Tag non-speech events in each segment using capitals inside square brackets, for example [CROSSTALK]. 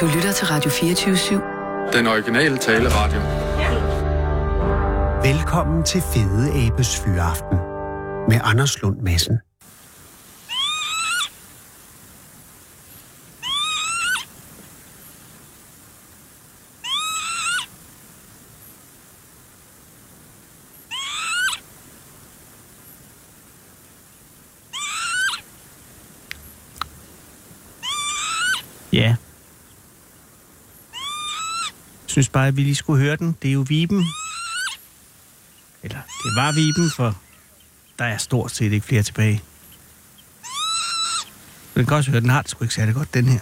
Du lytter til Radio 24-7. Den originale taleradio. Velkommen til Fede Abes Fyraften med Anders Lund Madsen. Ja. Jeg synes bare, at vi lige skulle høre den. Det er jo Viben. Eller, det var Viben, for der er stort set ikke flere tilbage. Men kan også høre, den har det sgu ikke særlig godt, den her.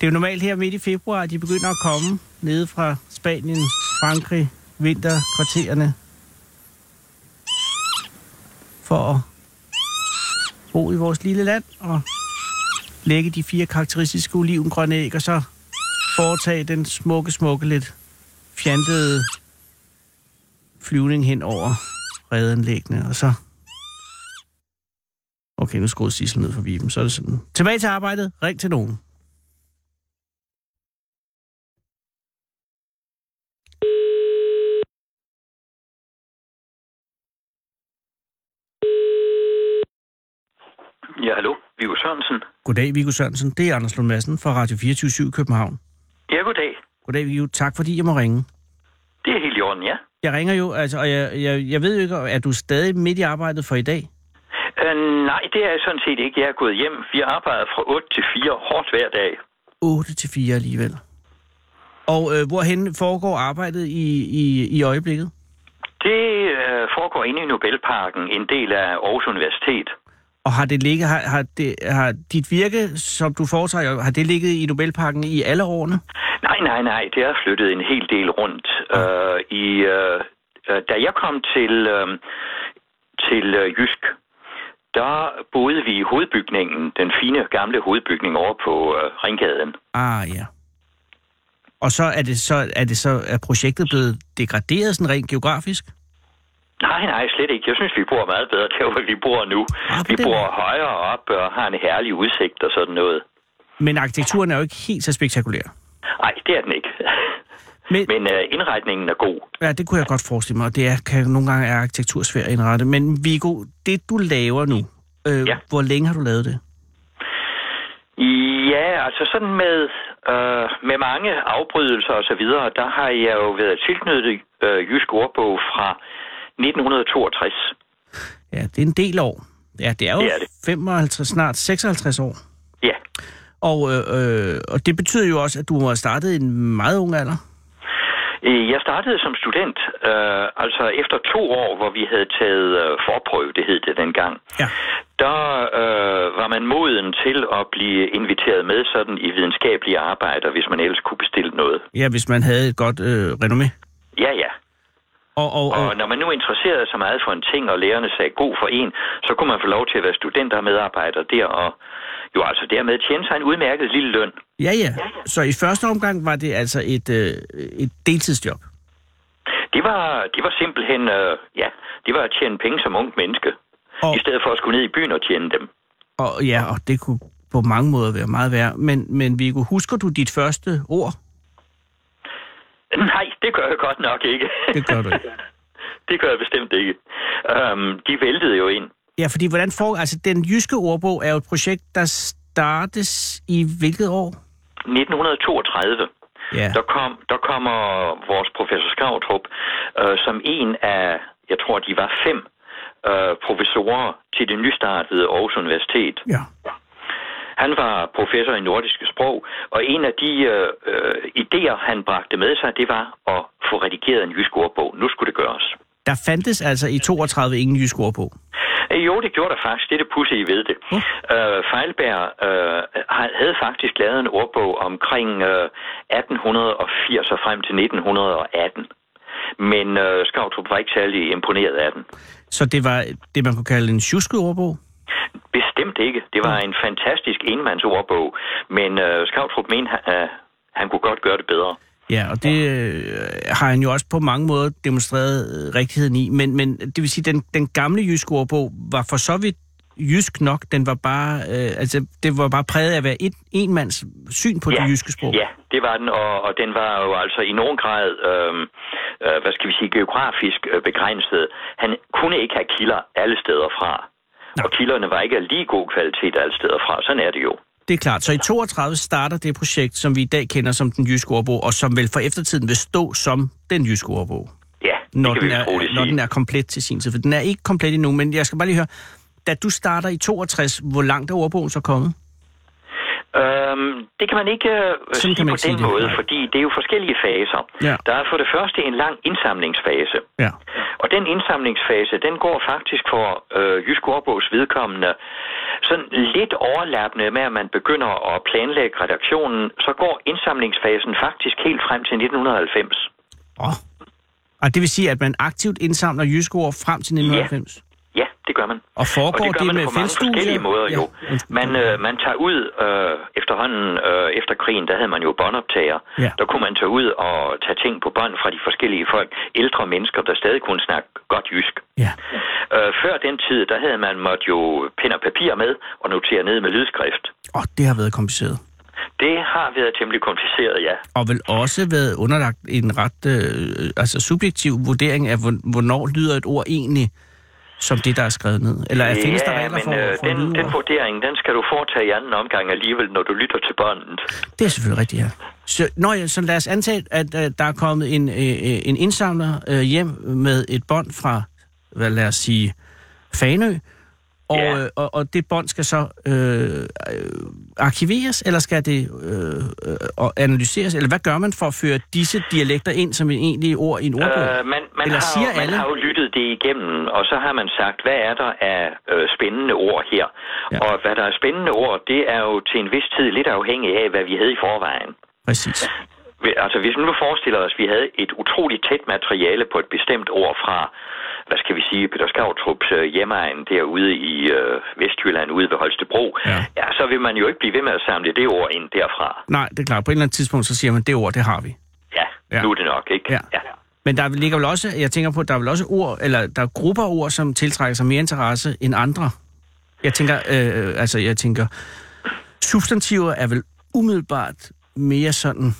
Det er jo normalt her midt i februar, at de begynder at komme nede fra Spanien, Frankrig, vinterkvartererne. For at bo i vores lille land og lægge de fire karakteristiske olivengrønne æg, og så foretage den smukke, smukke, lidt fjantede flyvning hen over redanlæggene, og så... Okay, nu skruede Sissel ned for viben, så er det sådan. Tilbage til arbejdet, ring til nogen. Ja, hallo. Viggo Sørensen. Goddag, Viggo Sørensen. Det er Anders Lund Madsen fra Radio 24 København. Ja, goddag. Goddag, Viggo. Tak fordi jeg må ringe. Det er helt i orden, ja. Jeg ringer jo, altså, og jeg, jeg, jeg ved jo ikke, er du stadig midt i arbejdet for i dag? Uh, nej, det er jeg sådan set ikke. Jeg er gået hjem. Vi arbejder fra 8 til 4 hårdt hver dag. 8 til 4 alligevel. Og øh, hvorhen foregår arbejdet i, i, i øjeblikket? Det uh, foregår inde i Nobelparken, en del af Aarhus Universitet. Og har det ligget, har, har, det, har dit virke, som du foretager, har det ligget i Nobelparken i alle årene? Nej, nej, nej. Det er flyttet en hel del rundt. Uh, i, uh, da jeg kom til, uh, til uh, Jysk, der boede vi i hovedbygningen, den fine gamle hovedbygning over på uh, Ringgaden. Ah, ja. Og så er det så, er det så er projektet blevet degraderet sådan rent geografisk? Nej, nej, slet ikke. Jeg synes, vi bor meget bedre der, hvor vi bor nu. Ah, vi bor måde. højere op og har en herlig udsigt og sådan noget. Men arkitekturen er jo ikke helt så spektakulær. Nej, det er den ikke. Men, Men uh, indretningen er god. ja, det kunne jeg godt forestille mig, og det er, kan nogle gange er arkitektur svært at indrette. Men Viggo, det du laver nu, øh, Ja. hvor længe har du lavet det? Ja, altså sådan med, øh, med mange afbrydelser og så videre, der har jeg jo været tilknyttet øh, Jysk Ordbog fra 1962. Ja, det er en del år. Ja, det er jo Det er det. 55, snart 56 år. Ja, Og, øh, øh, og det betyder jo også, at du har startet i en meget ung alder. Øh, jeg startede som student, øh, altså efter to år, hvor vi havde taget øh, forprøve, det hed det dengang. Ja. Der øh, var man moden til at blive inviteret med sådan i videnskabelige arbejder, hvis man ellers kunne bestille noget. Ja, hvis man havde et godt øh, renommé. Ja, ja. Og, og, og, Og når man nu interesserede sig meget for en ting, og lærerne sagde god for en, så kunne man få lov til at være student og medarbejder der, og jo altså dermed tjene sig en udmærket lille løn. ja, ja. Så i første omgang var det altså et, øh, et deltidsjob. Det var, det var simpelthen, øh, ja, det var at tjene penge som ung menneske, Og- i stedet for at skulle ned i byen og tjene dem. Og ja, og det kunne på mange måder være meget værd. Men, men Viggo, husker du dit første ord? Nej, det gør jeg godt nok ikke. Det gør du ikke. [LAUGHS] det gør jeg bestemt ikke. Um, de væltede jo ind. Ja, fordi hvordan får... Altså, den jyske ordbog er jo et projekt, der startes i hvilket år? 1932. Ja. Der, kom, der kommer vores professor Skavtrup øh, som en af, jeg tror, de var fem øh, professorer til det nystartede Aarhus Universitet. Ja. Han var professor i nordiske sprog, og en af de øh, øh, idéer, han bragte med sig, det var at få redigeret en jysk ordbog. Nu skulle det gøres. Der fandtes altså i 32 ingen jysk ordbog. Øh, Jo, det gjorde der faktisk. Det er det pudsige ved det. Uh. Øh, Feilberg øh, ha- havde faktisk lavet en ordbog omkring øh, 1880 og frem til 1918. Men øh, Skavtrup var ikke særlig imponeret af den. Så det var det, man kunne kalde en tjuske ordbog? Bestemt ikke. Det var en fantastisk enmandsordbog, men øh, Skavtrup mente, at han kunne godt gøre det bedre. Ja, og det øh, har han jo også på mange måder demonstreret øh, rigtigheden i. Men, men det vil sige, den, den gamle jyske ordbog var for så vidt jysk nok. Den var bare, øh, altså, det var bare præget af at være et, en mands syn på Ja. det jyske sprog. Ja, det var den, og, og den var jo altså i nogen grad, øh, øh, hvad skal vi sige, geografisk øh, begrænset. Han kunne ikke have kilder alle steder fra. Og kilderne var ikke af lige god kvalitet alle steder fra. Sådan er det jo. Det er klart. Så i 32 starter det projekt, som vi i dag kender som den jyske ordbog, og som vel for eftertiden vil stå som den jyske ordbog, Ja, når, det den kan vi er, roligt når sige. den er komplet til sin tid. For den er ikke komplet endnu, men jeg skal bare lige høre, da du starter i 62, hvor langt er ordbogen så kommet? Øhm, det kan man ikke øh, sige kan man på ikke sige den det, måde, nej. fordi det er jo forskellige faser. Ja. Der er for det første en lang indsamlingsfase. Ja. Og den indsamlingsfase, den går faktisk for øh, Jysk Ordbogs vedkommende sådan lidt overlappende med, at man begynder at planlægge redaktionen, så går indsamlingsfasen faktisk helt frem til 1990. Oh. Og det vil sige, at man aktivt indsamler jyske ord frem til 1990? Ja, det gør man. Og foregår og det gør det man med på mange forskellige måder jo. Ja, undskyld. Man, øh, man tager ud øh, efterhånden, øh, efter krigen, der havde man jo båndoptager. Ja. Der kunne man tage ud og tage ting på bånd fra de forskellige folk. Ældre mennesker, der stadig kunne snakke godt jysk. Ja. Øh, før den tid, der havde man måtte jo og papir med og notere ned med lydskrift. Og det har været kompliceret. Det har været temmelig kompliceret, ja. Og vel også været underlagt en ret øh, altså subjektiv vurdering af, hvor- hvornår lyder et ord egentlig som det, der er skrevet ned? Eller er, findes der regler men for, øh, for den, den vurdering, den skal du foretage i anden omgang alligevel, når du lytter til båndet. Det er selvfølgelig rigtigt, ja. Så, nå, ja, så lad os antage, at øh, der er kommet en, øh, øh, en indsamler øh, hjem med et bånd fra, hvad lad os sige, Fanø, og, Ja. øh, og, og det bånd skal så øh, øh, arkiveres, eller skal det øh, øh, analyseres, eller hvad gør man for at føre disse dialekter ind som en egentlig ord i en ordbog? Øh, man, man, Eller har, siger jo- man alle? har jo lyttet det igennem, og så har man sagt, hvad er der af øh, spændende ord her? Ja. Og hvad der er spændende ord, det er jo til en vis tid lidt afhængigt af, hvad vi havde i forvejen. Præcis. Altså, hvis vi nu forestiller os, at vi havde et utroligt tæt materiale på et bestemt ord fra, hvad skal vi sige, Peter Skavtrups øh, hjemmeegn derude i øh, Vestjylland, ude ved Holstebro, Ja. ja, så vil man jo ikke blive ved med at samle det ord ind derfra. Nej, det er klart. På et eller andet tidspunkt, så siger man, det ord, det har vi. Ja, Ja. ja. nu er det nok, ikke? Ja. Men der ligger vel også, jeg tænker på, der er vel også ord, eller der er grupper af ord, som tiltrækker sig mere interesse end andre. Jeg tænker, øh, altså jeg tænker, substantiver er vel umiddelbart mere sådan,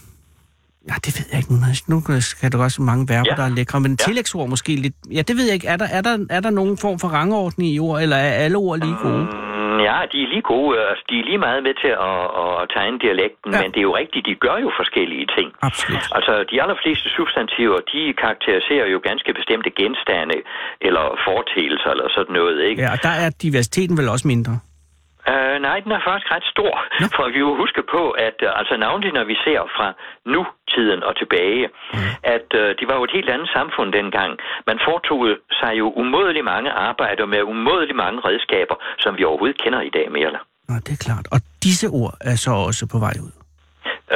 ja, det ved jeg ikke, nu skal der også mange verber, ja. Der er lækre, men Ja. tillægsord måske lidt, ja, det ved jeg ikke, er der, er der, er der nogen form for rangordning i ord, eller er alle ord lige gode? Mm, Ja, de er lige gode. Altså, de er lige meget med til at, at tegne dialekten, Ja. men det er jo rigtigt, de gør jo forskellige ting. Absolut. Altså, de allerfleste substantiver, de karakteriserer jo ganske bestemte genstande eller foreteelser eller sådan noget, ikke? Ja, og der er diversiteten vel også mindre. Øh, nej, den er faktisk ret stor. Nå. For vi må huske på, at øh, altså navnlig når vi ser fra nu-tiden og tilbage, Mm. at øh, det var jo et helt andet samfund dengang. Man foretog sig jo umådelig mange arbejder med umådelig mange redskaber, som vi overhovedet kender i dag mere. Nå, det er klart. Og disse ord er så også på vej ud.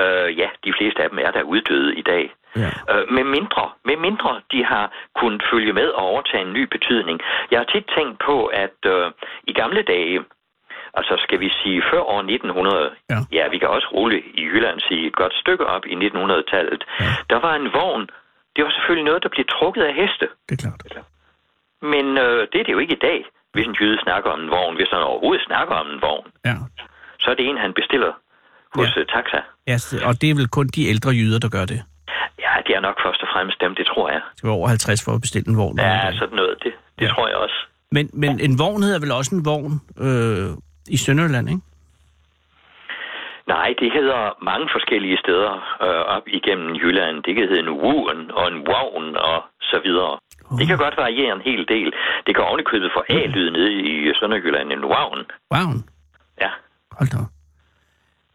Øh, ja, de fleste af dem er der uddøde i dag. Ja. Øh, med, mindre, med mindre de har kunnet følge med og overtage en ny betydning. Jeg har tit tænkt på, at øh, i gamle dage, altså skal vi sige før år 1900, Ja. ja, vi kan også roligt i Jylland sige et godt stykke op i 1900-tallet, Ja. der var en vogn, det var selvfølgelig noget, der blev trukket af heste. Det er klart. Men øh, det er det jo ikke i dag, hvis en jyde snakker om en vogn. Hvis han overhovedet snakker om en vogn, Ja. så er det en, han bestiller hos Ja. ja. Taxa. ja, og det er vel kun de ældre jyder, der gør det. Ja, det er nok først og fremmest dem, det tror jeg. Det var over 50 for at bestille en vogn. Ja, sådan noget. Det, det ja. tror jeg også. Men, men en vogn hedder vel også en vogn øh, i Sønderjylland, ikke? Nej, det hedder mange forskellige steder øh, op igennem Jylland. Det kan hedde en wuen og en vogn og så videre. Oh. Det kan godt variere en hel del. Det kan ovenikøbet få A-lyd nede i Sønderjylland en vogn. Vogn. Ja. Hold da.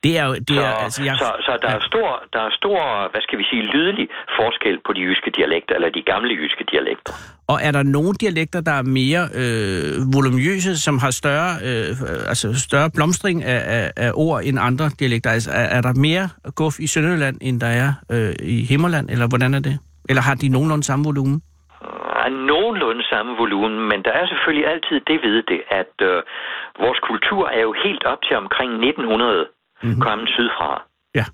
Det er jo... Det Så, er, altså, jeg, så, så der, er stor, der er stor, hvad skal vi sige, lydelig forskel på de jyske dialekter, eller de gamle jyske dialekter. Og er der nogle dialekter, der er mere øh, volumøse, som har større, øh, altså større blomstring af, af, af ord end andre dialekter? Altså, er, er der mere guf i Sønderjylland, end der er øh, i Himmerland, eller hvordan er det? Eller har de nogenlunde samme volumen? er nogenlunde samme volumen, men der er selvfølgelig altid det ved det, at øh, vores kultur er jo helt op til omkring 1900 mm-hmm. kommet sydfra. Ja.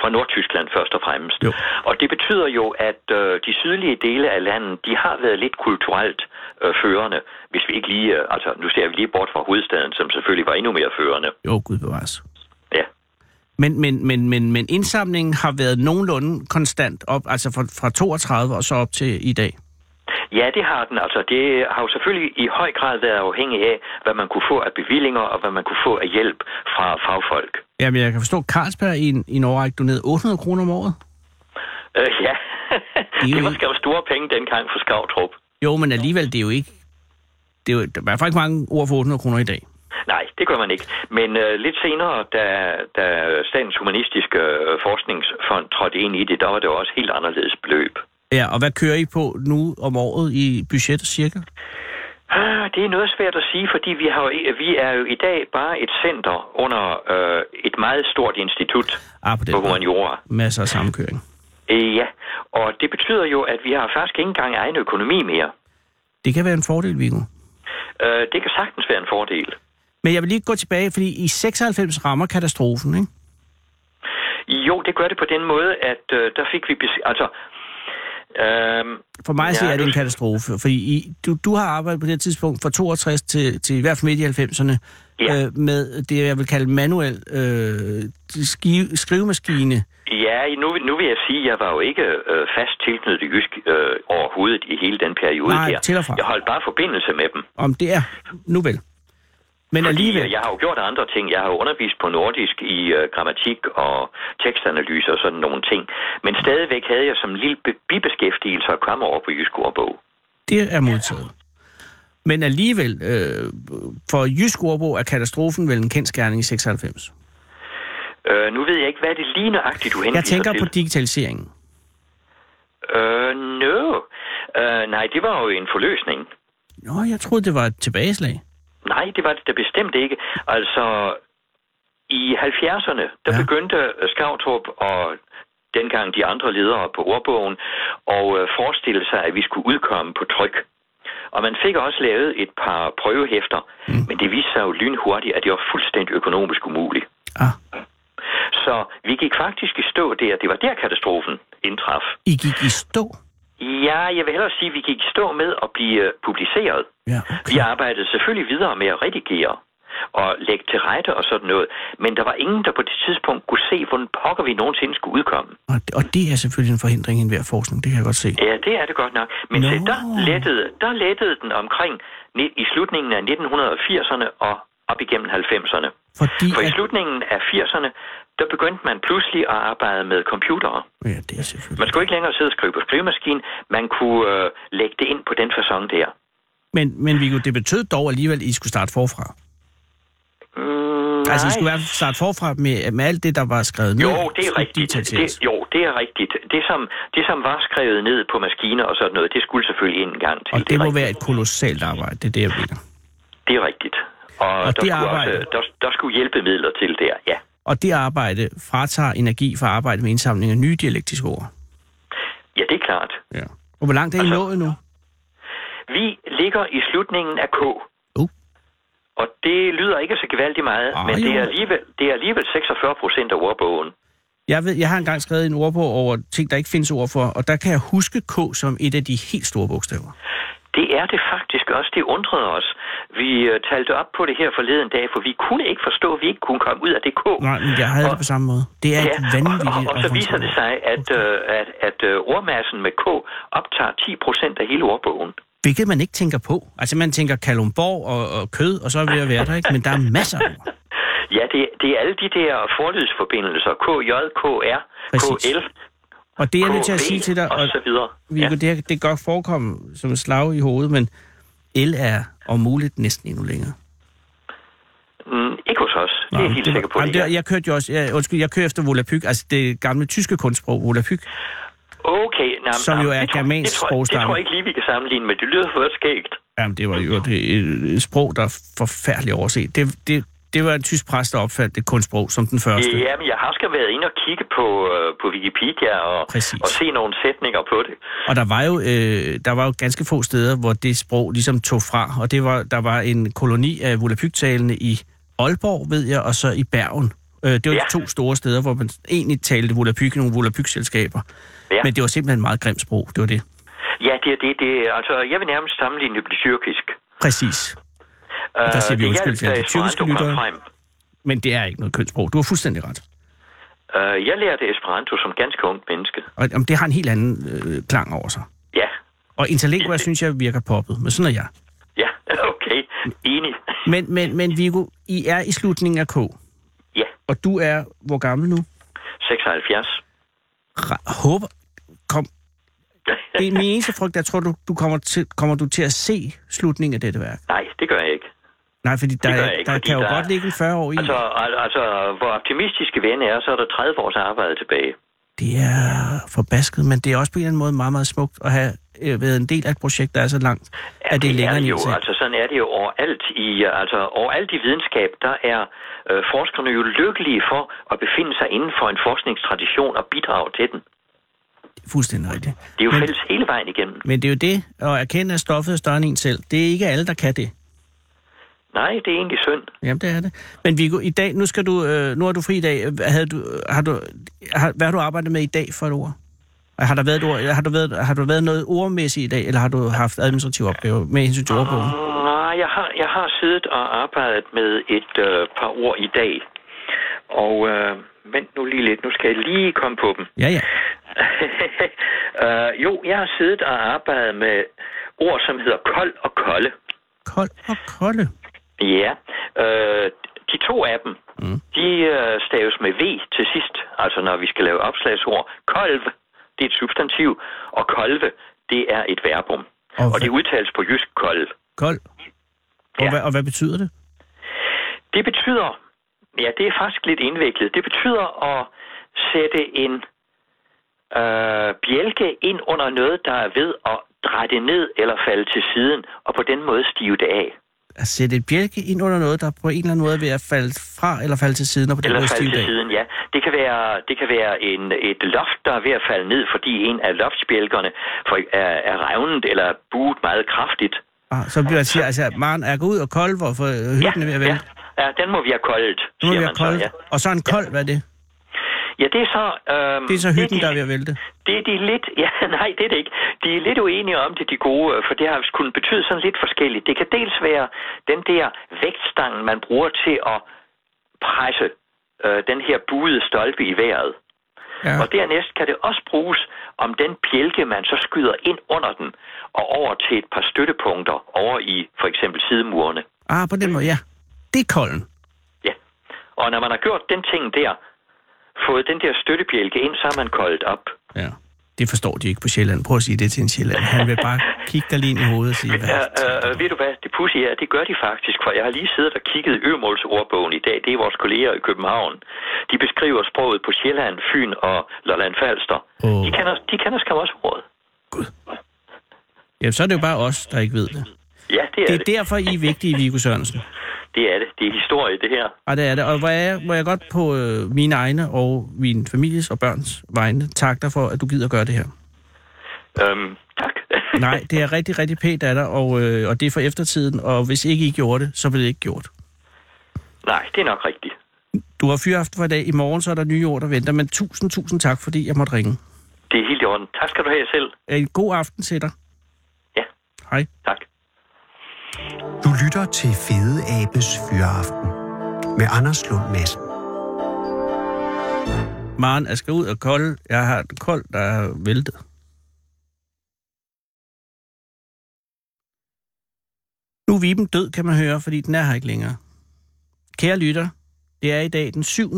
Fra Nordtyskland først og fremmest. Jo. Og det betyder jo, at øh, de sydlige dele af landet, de har været lidt kulturelt øh, førende, hvis vi ikke lige, øh, altså nu ser vi lige bort fra hovedstaden, som selvfølgelig var endnu mere førende. Jo, gud bevares. Ja. Men, men, men, men, men indsamlingen har været nogenlunde konstant op, altså fra, fra 32 og så op til i dag. Ja, det har den. Altså, det har jo selvfølgelig i høj grad været afhængig af, hvad man kunne få af bevillinger, og hvad man kunne få af hjælp fra fagfolk. Jamen, jeg kan forstå, at Carlsberg i en, i en overrække donerede 800 kroner om året. Øh, ja, Det [LAUGHS] det var skam store penge dengang for Skavtrup. Jo, men alligevel, det er jo ikke... Det er jo, der er faktisk ikke mange ord for 800 kroner i dag. Nej, det gør man ikke. Men øh, lidt senere, da, da Statens Humanistiske øh, Forskningsfond trådte ind i det, der var det også helt anderledes beløb. Ja, og hvad kører I på nu om året i budget cirka? Ah, Det er noget svært at sige, fordi vi, har, vi er jo i dag bare et center under øh, et meget stort institut Ah, på på humaniora. Masser af sammenkøring. Øh, ja, og det betyder jo, at vi har faktisk ikke engang egen økonomi mere. Det kan være en fordel, Viggo. Øh, det kan sagtens være en fordel. Men jeg vil lige gå tilbage, fordi i 96 rammer katastrofen, ikke? Jo, det gør det på den måde, at øh, der fik vi... Altså, øh, For mig Ja, ja, er det en katastrofe, fordi I, du, du har arbejdet på det tidspunkt fra 62 til, til i hvert fald midt i 90'erne Ja. øh, med det, jeg vil kalde manuel øh, skive, skrivemaskine. ja, nu, nu vil jeg sige, at jeg var jo ikke øh, fast tilknyttet Jysk øh, overhovedet i hele den periode Nej, der. til og fra. Jeg holdt bare forbindelse med dem. Om det er, nu vel. Men Fordi alligevel, jeg har jo gjort andre ting. Jeg har jo undervist på nordisk i øh, grammatik og tekstanalyse og sådan nogle ting. Men stadigvæk havde jeg som lille be- bibeskæftigelse at komme over på Jysk Ordbog. det er modtaget. Men alligevel, øh, for Jysk Ordbog er katastrofen vel en kendskærning i 96. Øh, nu ved jeg ikke, hvad det lige nøjagtigt, du henviser Jeg tænker til. på digitaliseringen. Øh, no. Øh, nej, det var jo en forløsning. Nå, jeg troede, det var et tilbageslag. Nej, det var det da bestemt ikke. Altså, i 70'erne, der Ja. begyndte Skavtrup og dengang de andre ledere på ordbogen og øh, forestille sig, at vi skulle udkomme på tryk. Og man fik også lavet et par prøvehæfter, mm. men det viste sig jo lynhurtigt, at det var fuldstændig økonomisk umuligt. Ah, Så vi gik faktisk i stå der. Det var der katastrofen indtraf. I gik i stå? Ja, jeg vil hellere sige, at vi gik stå med at blive øh, publiceret. Ja, Vi arbejdede selvfølgelig videre med at redigere og lægge til rette og sådan noget, men der var ingen, der på det tidspunkt kunne se, hvordan pokker vi nogensinde skulle udkomme. og, og det er selvfølgelig en forhindring i enhver forskning, det kan jeg godt se. Ja, det er det godt nok. Men Nå. se, der, lettede, der lettede den omkring i slutningen af 1980'erne og op igennem 90'erne. Fordi For i at, slutningen af 80'erne, der begyndte man pludselig at arbejde med computere. ja, det er selvfølgelig. Man skulle ikke længere sidde og skrive på skrivemaskinen, man kunne øh, lægge det ind på den façon der. Men, men Viggo, det betød dog alligevel, at I skulle starte forfra. Mm, Altså, I skulle i hvert fald starte forfra med, med alt det, der var skrevet ned. Jo, det er rigtigt. Det, jo, det er rigtigt. Det som, det, som var skrevet ned på maskiner og sådan noget, det skulle selvfølgelig ind en gang til. Og det er må rigtigt. være et kolossalt arbejde, det er det, jeg mener. Det er rigtigt. Og, Og der, det skulle arbejde- også, der, der skulle hjælpemidler til der, ja. Og det arbejde fratager energi fra arbejde med indsamling af nye dialektiske ord. Ja, det er klart. Ja. Og hvor langt er I Altså- nået nu? Vi ligger i slutningen af K. Uh. Og det lyder ikke så gevaldigt meget, Ah, men det er, alligevel, det er alligevel 46 procent af ordbogen. Jeg, ved, jeg har engang skrevet en ordbog over ting, der ikke findes ord for, og der kan jeg huske K som et af de helt store bogstaver. Det er det faktisk også. Det undrede os. Vi uh, talte op på det her forleden dag, for vi kunne ikke forstå, at vi ikke kunne komme ud af det K. Nej, men jeg havde Og- det på samme måde. Det er et Ja, og, vanvittigt... og, og så viser det sig, at, øh, at, at øh, ordmassen med K optager 10 procent af hele ordbogen. Hvilket man ikke tænker på. Altså, man tænker Kalumborg og, og kød, og så er vi at være der, ikke? Men der er masser af ord. [LAUGHS] Ja, det, det er alle de der forlydsforbindelser. K, J, K, R, Præcis. K, L, Og det er jeg nødt til at sige til dig, og og så videre. Viggo, det, er- det kan godt forekomme som et slag i hovedet, men L er om muligt næsten endnu længere. Mm, ikke hos os. Det er jeg helt det sikker på. Jamen, det det, jeg kørte jo også, jeg, undskyld, jeg kører efter Volapyk, altså det gamle tyske kunstsprog, Volapyk. Okay, nej, Som nej, jo er det germansk det tror, jeg- det tror jeg ikke lige, vi kan sammenligne med. Det lyder for skægt. Jamen, det var jo et, et sprog, der er forfærdeligt overset. Det, det, det var en tysk præst, der opfandt det kunstsprog som den første. Ja, men jeg har skal været inde og kigge på, øh, på Wikipedia og, Præcis. og se nogle sætninger på det. Og der var, jo, øh, der var jo ganske få steder, hvor det sprog ligesom tog fra. Og det var, der var en koloni af Volapyk-talende i Aalborg, ved jeg, og så i Bergen. Øh, det var Ja. de to store steder, hvor man egentlig talte Volapyk, nogle Volapyk-selskaber. Ja. Men det var simpelthen et meget grimt sprog, det var det. Ja, det er det. det altså, jeg vil nærmest sammenligne det med tyrkisk. Præcis. Der siger vi det undskyld til de tyrkiske lyttere. Men det er ikke noget kønssprog. Du har fuldstændig ret. Uh, jeg lærte Esperanto som ganske ung menneske. Og jamen, det har en helt anden øh, klang over sig. Ja, Og interlingua synes jeg virker poppet, men sådan er jeg. ja, [LAUGHS] okay. Enig. Men, men, men Viggo, I er i slutningen af K, Ja, og du er hvor gammel nu? 76. Ra- håber, kom. [LAUGHS] Det er min eneste frygt, jeg tror, du, du kommer, til, kommer du til at se slutningen af dette værk. Nej, det gør jeg ikke. Nej, fordi der, er, jeg ikke, der fordi kan jo der er- godt ligge en 40 år i. Altså, al- altså, hvor optimistiske end er, så er der 30 års arbejde tilbage. Det er forbasket, men det er også på en eller anden måde meget, meget smukt at have øh, været en del af et projekt, der er så langt, Ja, at det er længere er det jo. Altså, sådan er det jo overalt i, altså, overalt i videnskab, der er øh, forskerne jo lykkelige for at befinde sig inden for en forskningstradition og bidrage til den. Fuldstændig rigtigt. Det er jo Men- fælles hele vejen igennem. Men det er jo det, at erkende, at stoffet er større end en selv. Det er ikke alle, der kan det. Nej, det er egentlig synd. Jamen, det er det. Men Viggo, i dag, nu, skal du, øh, nu er du fri i dag. Havde du, har du, har, hvad har du arbejdet med i dag for et ord? Har der været, et ord, har du været, har du været noget ordmæssigt i dag, eller har du haft administrative opgaver med hensyn til ordbogen? Nej, jeg har, jeg har siddet og arbejdet med et øh, par ord i dag. Og øh, vent nu lige lidt, nu skal jeg lige komme på dem. Ja, ja. [LAUGHS] øh, jo, jeg har siddet og arbejdet med ord, som hedder kold og kolde. Kold og kolde. Ja, øh, de to af dem, Mm. de øh, staves med V til sidst, altså når vi skal lave opslagsord. Kolv, det er et substantiv, og kolve, det er et verbum. Og Og det udtales på jysk kold. Kold. Og, Ja. hvad, og hvad betyder det? Det betyder, ja, det er faktisk lidt indviklet. Det betyder at sætte en øh, bjælke ind under noget, der er ved at det ned eller falde til siden, og på den måde stive det af. At sætte et bjælke ind under noget, der på en eller anden måde er ved at falde fra eller falde til siden, og på den Eller falde til det siden, ja. Det kan være, det kan være en, et loft, der er ved at falde ned, fordi en af loftsbjælkerne er, er revnet eller er buet meget kraftigt. Ah, så bliver man siger, altså, man er gået ud og kold, hvorfor hytten er ved at ja, vælte. ja, den må vi have koldt, siger vi man så, ja. Og så en kold, hvad er det? Ja, det er så... Øhm, Det er så hytten, de- der er ved at vælte. Det er de lidt... [LAUGHS] Ja, nej, det er det ikke. De er lidt uenige om det, de gode, øh, for det har kunnet betyde sådan lidt forskelligt. Det kan dels være den der vægtstang, man bruger til at presse øh, den her buede stolpe i vejret. Ja. Og dernæst kan det også bruges om den bjælke, man så skyder ind under den, og over til et par støttepunkter over i for eksempel sidemurene. Ah, på den måde, ja. Det er kolden. Ja. Og når man har gjort den ting der, fået den der støttebjælke ind, så er man koldt op. Ja. Det forstår de ikke på Sjælland. Prøv at sige det til en Sjælland. Han vil bare kigge dig lige ind i hovedet og sige, hvad? Ja, øh, ved du hvad, det pussy er, det gør de faktisk, for jeg har lige siddet og kigget i Ømålsordbogen i dag. Det er vores kolleger i København. De beskriver sproget på Sjælland, Fyn og Lolland Falster. Åh. De kender, de kender skam også ordet. Ja, så er det jo bare os, der ikke ved det. Ja, det er Det er det. derfor, I er vigtige, Viggo Sørensen. Det er det. Det er historie, det her. Og det er det. Og hvor jeg, hvor jeg godt på øh, mine egne og min families og børns vegne tak dig for, at du gider gøre det her. Øhm, tak. [LAUGHS] Nej, det er rigtig, rigtig pænt af dig, og, øh, og det er for eftertiden. Og hvis ikke I gjorde det, så blev det ikke gjort. Nej, det er nok rigtigt. Du har fyraften for i dag. I morgen så er der nye ord, der venter. Men tusind, tusind tak, fordi jeg måtte ringe. Det er helt i orden. Tak skal du have selv. En god aften til dig. Ja, Hej. tak. Du lytter til Fede Abes Fyraften med Anders Lund Madsen. Maren, jeg skal ud og kold. Jeg har et kold, der er væltet. Nu er Viben død, kan man høre, fordi den er her ikke længere. Kære lytter, det er i dag den 7.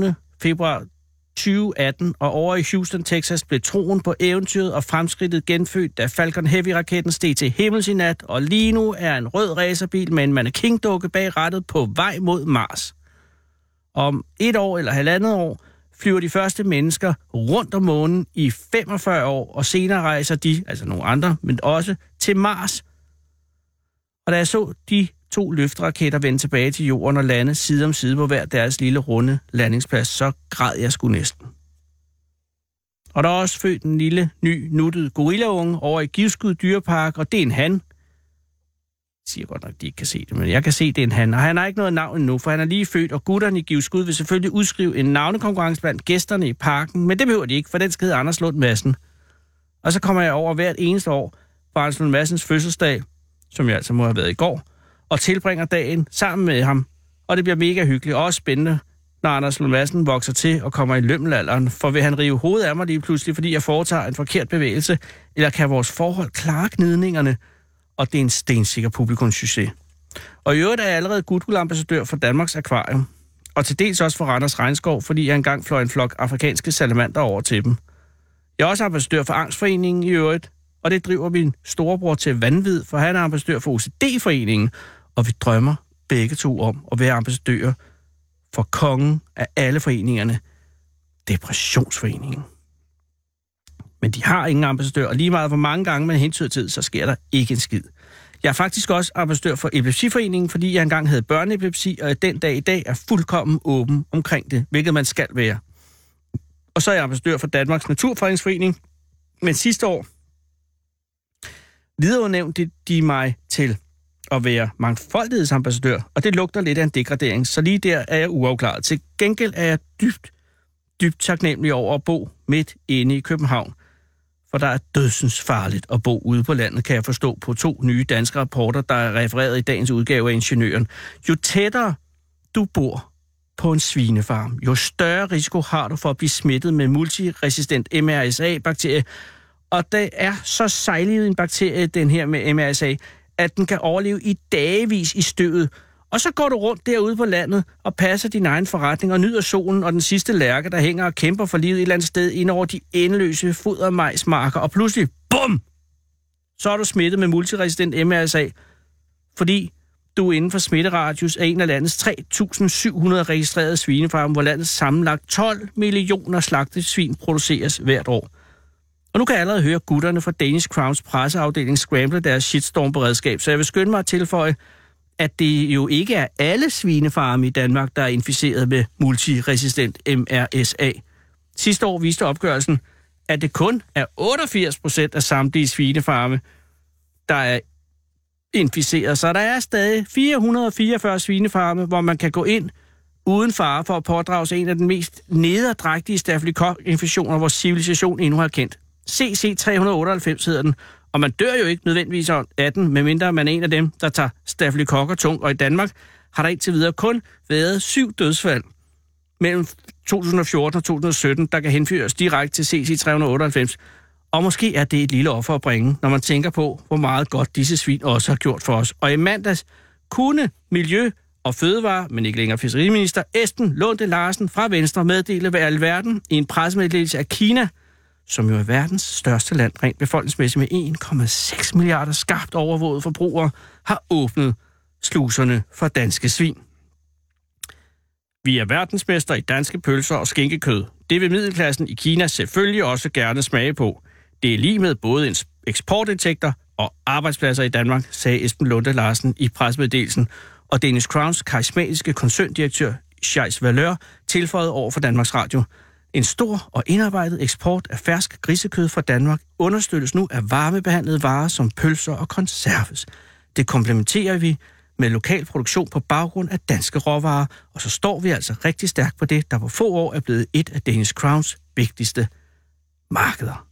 februar 2018, og over i Houston, Texas, blev troen på eventyret og fremskridtet genfødt, da Falcon Heavy-raketten steg til himmels i nat, og lige nu er en rød racerbil med en mannequin-dukke bag rattet på vej mod Mars. Om et år eller halvandet år flyver de første mennesker rundt om månen i 45 år, og senere rejser de, altså nogle andre, men også til Mars. Og da jeg så de to løfteraketter vende tilbage til jorden og lande side om side på hver deres lille runde landingsplads, så græd jeg sgu næsten. Og der er også født en lille, ny, nuttet gorillaunge over i Givskud Dyrepark, og det er en han. Jeg siger godt nok, at de ikke kan se det, men jeg kan se, at det er en han. Og han har ikke noget navn endnu, for han er lige født, og gutterne i Givskud vil selvfølgelig udskrive en navnekonkurrence blandt gæsterne i parken, men det behøver de ikke, for den skal hedde Anders Lund Madsen. Og så kommer jeg over hvert eneste år på Anders Lund Madsens fødselsdag, som jeg altså må have været i går, og tilbringer dagen sammen med ham. Og det bliver mega hyggeligt og også spændende, når Anders Lund Madsen vokser til og kommer i lømmelalderen, for vil han rive hovedet af mig lige pludselig, fordi jeg foretager en forkert bevægelse, eller kan vores forhold klare gnidningerne, og det er en stensikker publikumssucces. Og i øvrigt er jeg allerede Goodwill-ambassadør for Danmarks Akvarium, og til dels også for Randers Regnskov, fordi jeg engang fløj en flok afrikanske salamander over til dem. Jeg er også ambassadør for Angstforeningen i øvrigt, og det driver min storebror til vanvid, for han er ambassadør for OCD-foreningen, og vi drømmer begge to om at være ambassadører for kongen af alle foreningerne, Depressionsforeningen. Men de har ingen ambassadør, og lige meget hvor mange gange man hentyder til, så sker der ikke en skid. Jeg er faktisk også ambassadør for Epilepsiforeningen, fordi jeg engang havde børneepilepsi, og den dag i dag er fuldkommen åben omkring det, hvilket man skal være. Og så er jeg ambassadør for Danmarks Naturfredningsforening. Men sidste år videreudnævnte de mig til at være mangfoldighedsambassadør, og det lugter lidt af en degradering, så lige der er jeg uafklaret. Til gengæld er jeg dybt, dybt taknemmelig over at bo midt inde i København, for der er dødsens farligt at bo ude på landet, kan jeg forstå på to nye danske rapporter, der er refereret i dagens udgave af Ingeniøren. Jo tættere du bor på en svinefarm, jo større risiko har du for at blive smittet med multiresistent MRSA-bakterie, og det er så sejlivet en bakterie, den her med MRSA, at den kan overleve i dagevis i støvet. Og så går du rundt derude på landet og passer din egen forretning og nyder solen og den sidste lærke, der hænger og kæmper for livet et eller andet sted ind over de endeløse fodermajsmarker. Og pludselig, bum! Så er du smittet med multiresistent MRSA, fordi du er inden for smitteradius af en af landets 3.700 registrerede svinefarme, hvor landets sammenlagt 12 millioner slagtesvin produceres hvert år. Og nu kan jeg allerede høre gutterne fra Danish Crowns presseafdeling scramble deres shitstorm-beredskab, så jeg vil skynde mig at tilføje, at det jo ikke er alle svinefarme i Danmark, der er inficeret med multiresistent MRSA. Sidste år viste opgørelsen, at det kun er 88 procent af samtlige svinefarme, der er inficeret. Så der er stadig 444 svinefarme, hvor man kan gå ind uden fare for at pådrage sig en af den mest nederdrægtige stafylokok-infektioner, vores civilisation endnu har kendt. CC398 hedder den, og man dør jo ikke nødvendigvis af den, medmindre man er en af dem, der tager stafylokokker tung. Og i Danmark har der indtil videre kun været syv dødsfald mellem 2014 og 2017, der kan henføres direkte til CC398. Og måske er det et lille offer at bringe, når man tænker på, hvor meget godt disse svin også har gjort for os. Og i mandags kunne Miljø- og Fødevare, men ikke længere fiskeriminister, Esten Lunde Larsen fra Venstre meddele ved alverden i en pressemeddelelse af Kina – som jo er verdens største land rent befolkningsmæssigt med 1,6 milliarder skarpt overvåget forbrugere, har åbnet sluserne for danske svin. Vi er verdensmester i danske pølser og skinkekød. Det vil middelklassen i Kina selvfølgelig også gerne smage på. Det er lige med både eksportindtægter og arbejdspladser i Danmark, sagde Esben Lunde Larsen i presmeddelelsen, og Danish Crowns karismatiske koncerndirektør Scheis Valør tilføjede over for Danmarks Radio – en stor og indarbejdet eksport af fersk grisekød fra Danmark understøttes nu af varmebehandlede varer som pølser og konserves. Det komplementerer vi med lokal produktion på baggrund af danske råvarer, og så står vi altså rigtig stærkt på det, der på få år er blevet et af Danish Crowns vigtigste markeder.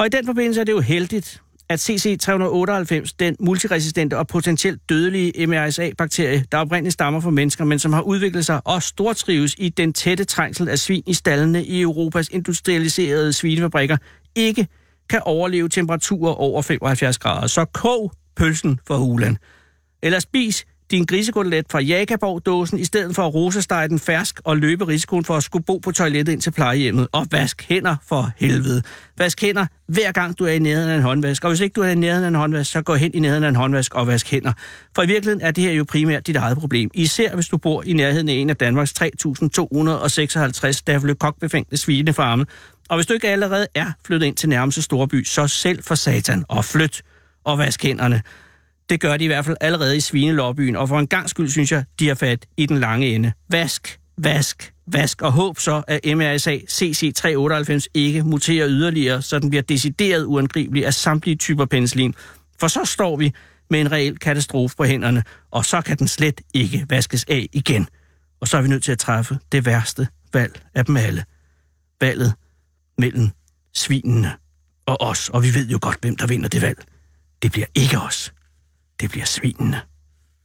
Og i den forbindelse er det jo heldigt, at CC398, den multiresistente og potentielt dødelige MRSA-bakterie, der oprindeligt stammer fra mennesker, men som har udviklet sig og stortrives i den tætte trængsel af svin i stallene i Europas industrialiserede svinefabrikker, ikke kan overleve temperaturer over 75 grader. Så kog pølsen for hulen. Eller spis din grisekotelet fra Jakaborg-dåsen, i stedet for at rosestege den fersk og løbe risikoen for at skulle bo på toilettet ind til plejehjemmet. Og vask hænder for helvede. Vask hænder hver gang du er i nærheden af en håndvask. Og hvis ikke du er i nærheden af en håndvask, så gå hen i nærheden af en håndvask og vask hænder. For i virkeligheden er det her jo primært dit eget problem. Især hvis du bor i nærheden af en af Danmarks 3.256 stafylokokbefængte svinefarme. Og hvis du ikke allerede er flyttet ind til nærmeste storby, så selv for satan og flyt og vask hænderne. Det gør de i hvert fald allerede i svinelobbyen, og for en gang skyld synes jeg, de har fat i den lange ende. Vask, vask, vask, og håb så, at MRSA CC398 ikke muterer yderligere, så den bliver decideret uangribelig af samtlige typer penicillin. For så står vi med en reel katastrofe på hænderne, og så kan den slet ikke vaskes af igen. Og så er vi nødt til at træffe det værste valg af dem alle. Valget mellem svinene og os, og vi ved jo godt, hvem der vinder det valg. Det bliver ikke os. Det bliver svinene.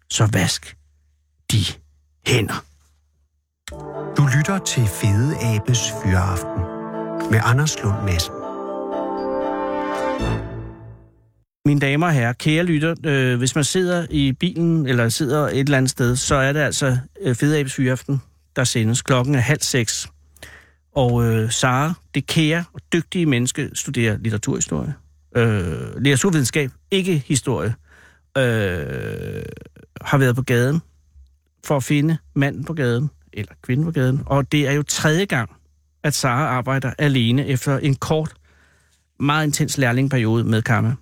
Så vask de hænder. Du lytter til Fede Abes Fyraften med Anders Lund Madsen. Mine damer og herrer, kære lytter, øh, hvis man sidder i bilen eller sidder et eller andet sted, så er det altså øh, Fede Abes Fyraften, der sendes. Klokken er halv seks. Og øh, Sara, det kære og dygtige menneske, studerer litteraturhistorie. Øh, litteraturvidenskab, ikke historie. Øh, har været på gaden for at finde manden på gaden, eller kvinden på gaden. Og det er jo tredje gang, at Sara arbejder alene efter en kort, meget intens lærlingperiode med Karma.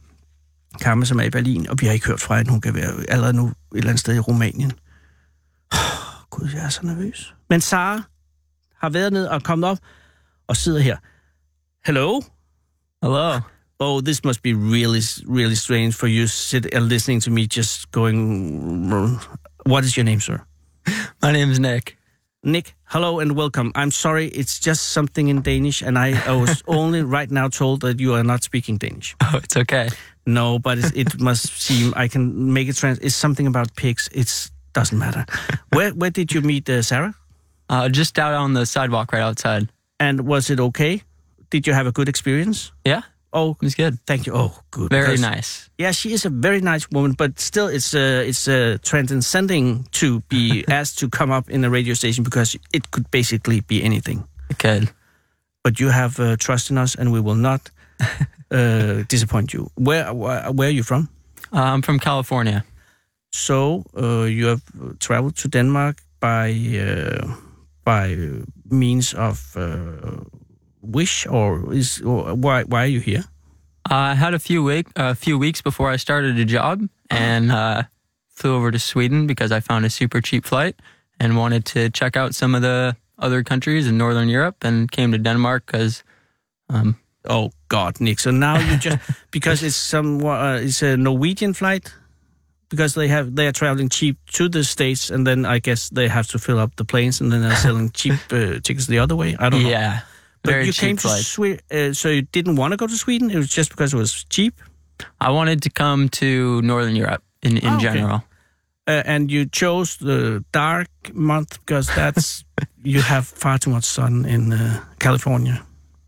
Karma, som er i Berlin, og vi har ikke hørt fra hende. Hun kan være allerede nu et eller andet sted i Rumænien. Oh, [SIGHS] Gud, jeg er så nervøs. Men Sara har været ned og kommet op og sidder her. Hello? Hello. Oh, this must be really, really strange for you sitting and listening to me just going... What is your name, sir? [LAUGHS] My name is Nick. Nick, hello and welcome. I'm sorry, it's just something in Danish, and I, I was [LAUGHS] only right now told that you are not speaking Danish. [LAUGHS] Oh, it's okay. No, but it, it must seem I can make it trans. It's something about pigs. It doesn't matter. where where did you meet uh, Sarah? Uh, just out on the sidewalk right outside. And was it okay? Did you have a good experience? Yeah, Oh, it was good. thank you. Oh, good. Very nice. Yeah, she is a very nice woman, but still, it's uh, it's uh, transcending to be [LAUGHS] asked to come up in a radio station because it could basically be anything. Okay. But you have uh, trust in us, and we will not [LAUGHS] uh, disappoint you. Where, where where are you from? Uh, I'm from California. So uh, you have traveled to Denmark by uh, by means of uh, wish, or is or why why are you here? I had a few week, a few weeks before I started a job, and uh, flew over to Sweden because I found a super cheap flight and wanted to check out some of the other countries in Northern Europe, and came to Denmark because um, Oh God, Nick! So now you just [LAUGHS] because it's some uh, it's a Norwegian flight because they have they are traveling cheap to the states, and then I guess they have to fill up the planes, and then they're [LAUGHS] selling cheap uh, tickets the other way. I don't know. yeah, But very you cheap came to flight. Sweden, uh, so you didn't want to go to Sweden. It was just because it was cheap, I wanted to come to Northern Europe in, in Oh, okay. general. uh, and you chose the dark month because that's [LAUGHS] you have far too much sun in uh, California.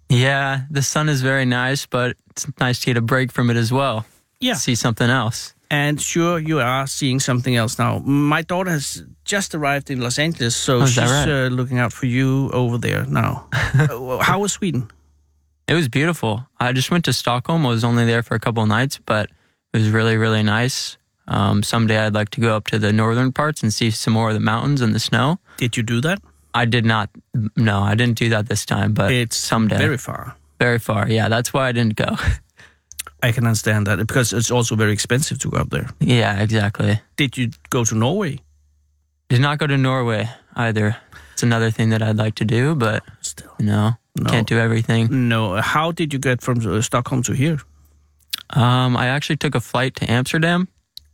Yeah, the sun is very nice, but it's nice to get a break from it as well. Yeah. See something else. And sure, you are seeing something else now. My daughter has just arrived in Los Angeles, so Oh, she's right? uh, looking out for you over there now. [LAUGHS] Uh, How was Sweden? It was beautiful. I just went to Stockholm. I was only there for a couple of nights, but it was really, really nice. Um, someday I'd like to go up to the northern parts and see some more of the mountains and the snow. Did you do that? I did not. No, I didn't do that this time, but It's someday. very far. very far. Yeah, that's why I didn't go. [LAUGHS] I can understand that because it's also very expensive to go up there. yeah, exactly. Did you go to Norway? Did not go to Norway either. It's another thing that I'd like to do, but Still. you know, No. can't do everything. No. How did you get from uh, Stockholm to here? Um, I actually took a flight to Amsterdam,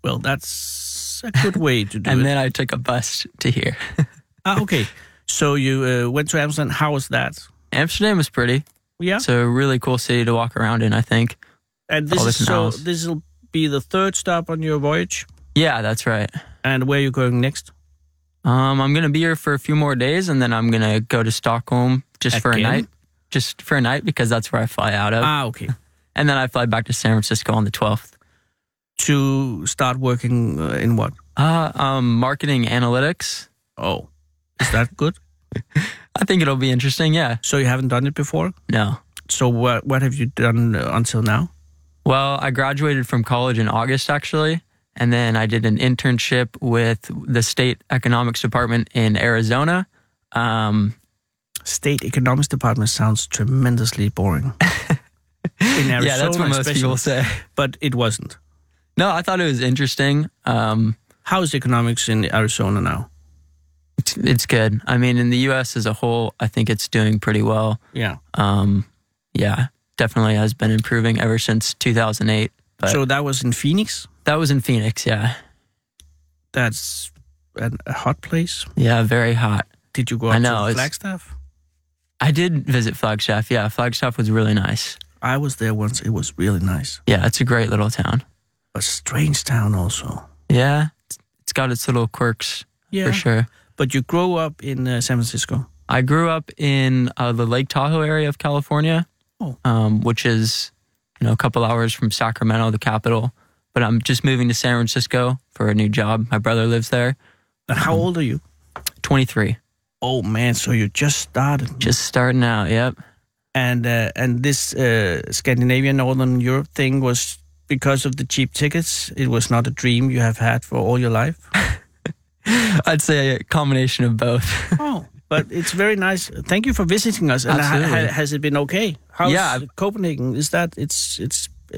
Well, that's a good way to [LAUGHS] do and it. And then I took a bus to here. [LAUGHS] ah, okay. So you uh, went to Amsterdam. How was that? Amsterdam was pretty. Yeah. It's a really cool city to walk around in. I think. And this is so. This will be the third stop on your voyage. Yeah, that's right. And where are you going next? Um, I'm gonna be here for a few more days, and then I'm gonna go to Stockholm just for a night, just for a night because that's where I fly out of, Ah, okay. [LAUGHS] and then I fly back to San Francisco on the 12th. To start working uh, in what? Uh, um, marketing analytics. Oh, is that good? [LAUGHS] I think it'll be interesting. Yeah. So you haven't done it before. No. So what what have you done uh, until now? Well, I graduated from college in August actually, and then I did an internship with the state economics department in Arizona. Um, State economics department sounds tremendously boring. [LAUGHS] in Arizona, yeah, that's what most people say. But it wasn't. No, I thought it was interesting. Um, How is economics in Arizona now? it's, it's good. I mean, in the U.S. as a whole, I think it's doing pretty well. Yeah. Um, yeah, definitely has been improving ever since 2008. But so that was in Phoenix. that was in Phoenix. Yeah, That's a, hot place. yeah, very hot. Did you go I know, to Flagstaff? I did visit Flagstaff. Yeah, Flagstaff was really nice. I was there once. It was really nice. Yeah, it's a great little town. A strange town also. Yeah, it's- it's got its little quirks Yeah. for sure. But you grew up in uh, San Francisco. I grew up in uh, the Lake Tahoe area of California, Oh. um, which is you know a couple hours from Sacramento, the capital. But I'm just moving to San Francisco for a new job. My brother lives there. And how old are you? 23, Oh man, so you just started. just starting out. Yep. and uh, and this uh, Scandinavian Northern Europe thing was because of the cheap tickets. It was not a dream you have had for all your life. [LAUGHS] I'd say a combination of both. oh, [LAUGHS] but it's very nice. Thank you for visiting us. And ha- has it been okay? How's Yeah, Copenhagen? Is that it's it's uh,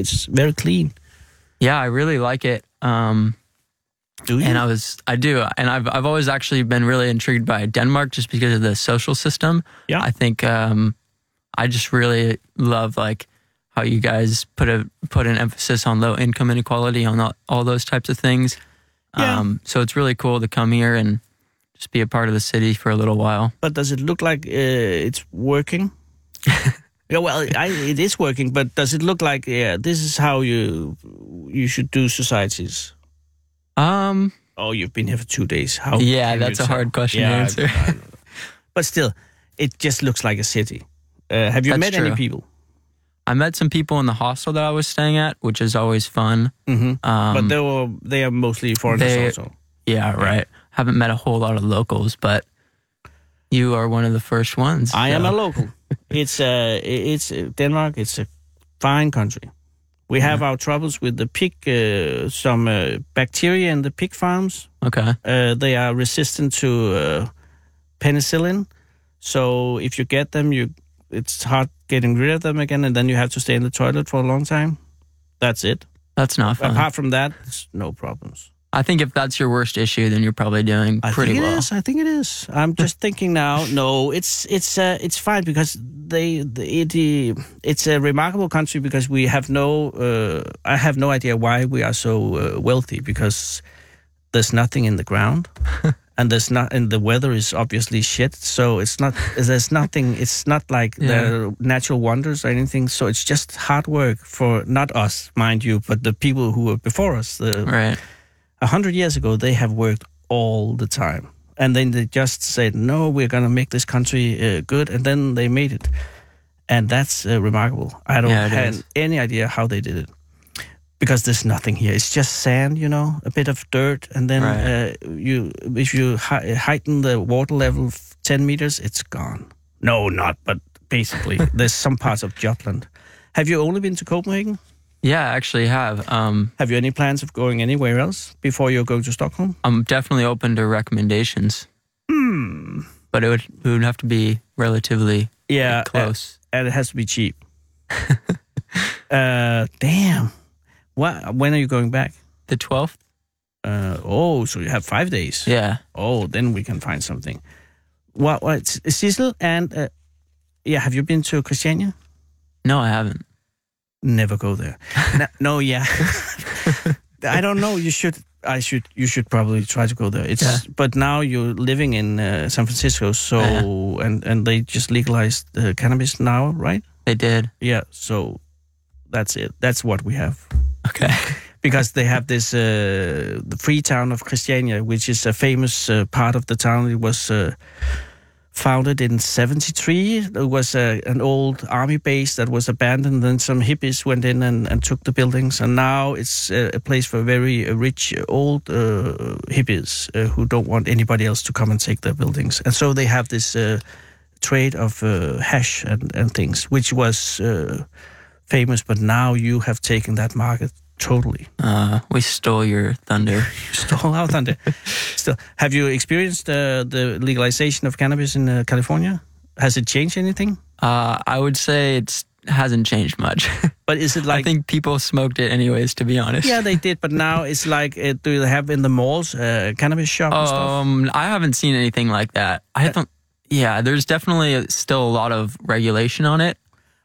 it's very clean? yeah, I really like it. Um, Do you? and I was, I do, and I've, I've always actually been really intrigued by Denmark just because of the social system. Yeah. I think, um, I just really love like how you guys put a put an emphasis on low income inequality on all, all those types of things. Yeah. Um, so it's really cool to come here and just be a part of the city for a little while. but does it look like uh, it's working? [LAUGHS] yeah, well, I, it is working, but does it look like yeah, this is how you you should do societies? Um, Oh, you've been here for two days. How? Yeah, that's a tell? hard question to Yeah, I- answer. I know. but still, it just looks like a city. Uh, have you That's met any people? I met some people in the hostel that I was staying at, which is always fun. Mm-hmm. Um, but they were they are mostly foreigners they- also. Yeah, right. Haven't met a whole lot of locals, but you are one of the first ones. I am a local. [LAUGHS] It's uh, it's uh, Denmark. It's a fine country. We have our troubles with the pig, uh, some uh, bacteria in the pig farms. Okay. Uh, they are resistant to uh, penicillin. So if you get them, you it's hard getting rid of them again, and then you have to stay in the toilet for a long time. That's it. That's not fun. Apart from that, no problems. I think if that's your worst issue, then you're probably doing I pretty think it well. is. I think it is. I'm [LAUGHS] just thinking now. No, it's it's uh, it's fine because they the, it, it's a remarkable country because we have no. Uh, I have no idea why we are so uh, wealthy because there's nothing in the ground. [LAUGHS] And there's not, and the weather is obviously shit. So it's not. There's nothing. It's not like Yeah. the natural wonders or anything. So it's just hard work for not us, mind you, but the people who were before us. The, Right. A hundred years ago, they have worked all the time, and then they just said, "No, we're going to make this country uh, good," and then they made it, and that's uh, remarkable. I don't Yeah, have is. any idea how they did it, because there's nothing here. It's just sand, you know, a bit of dirt, and then Right. uh, you, if you hi- heighten the water level f- ten meters, it's gone. No, not, but basically, [LAUGHS] there's some parts of Jutland. Have you only been to Copenhagen? Yeah, I actually have. Um, Have you any plans of going anywhere else before you're going to Stockholm? I'm definitely open to recommendations, Hmm. but it would it would have to be relatively Yeah, close. uh, and it has to be cheap. [LAUGHS] uh, damn. What? When are you going back? the 12th? Uh, oh, so you have five days. Yeah. Oh, then we can find something. What? What? Cecil and uh, yeah, have you been to Christiania? No, I haven't. Never go there. [LAUGHS] no, no, yeah. [LAUGHS] I don't know. You should. I should. You should probably try to go there. It's. Yeah. But now you're living in uh, San Francisco, so and and they just legalized uh, cannabis now, right? They did. Yeah. So that's it. That's what we have. Okay. [LAUGHS] because they have this uh, the free town of Christiania, which is a famous uh, part of the town. It was uh, founded in '73. It was uh, an old army base that was abandoned. Then some hippies went in and, and took the buildings, and now it's uh, a place for very uh, rich uh, old uh, hippies uh, who don't want anybody else to come and take their buildings. And so they have this uh, trade of uh, hash and, and things, which was famous. But now you have taken that market totally. Uh, we stole your thunder. [LAUGHS] you Stole our thunder. Still, have you experienced uh, the legalization of cannabis in uh, California? Has it changed anything? Uh, I would say it's hasn't changed much. [LAUGHS] But is it like? I think people smoked it anyways, to be honest. yeah, they did. But now it's like, uh, do they have in the malls uh, cannabis shop and stuff? Um, I haven't seen anything like that. I don't. Yeah, there's definitely still a lot of regulation on it.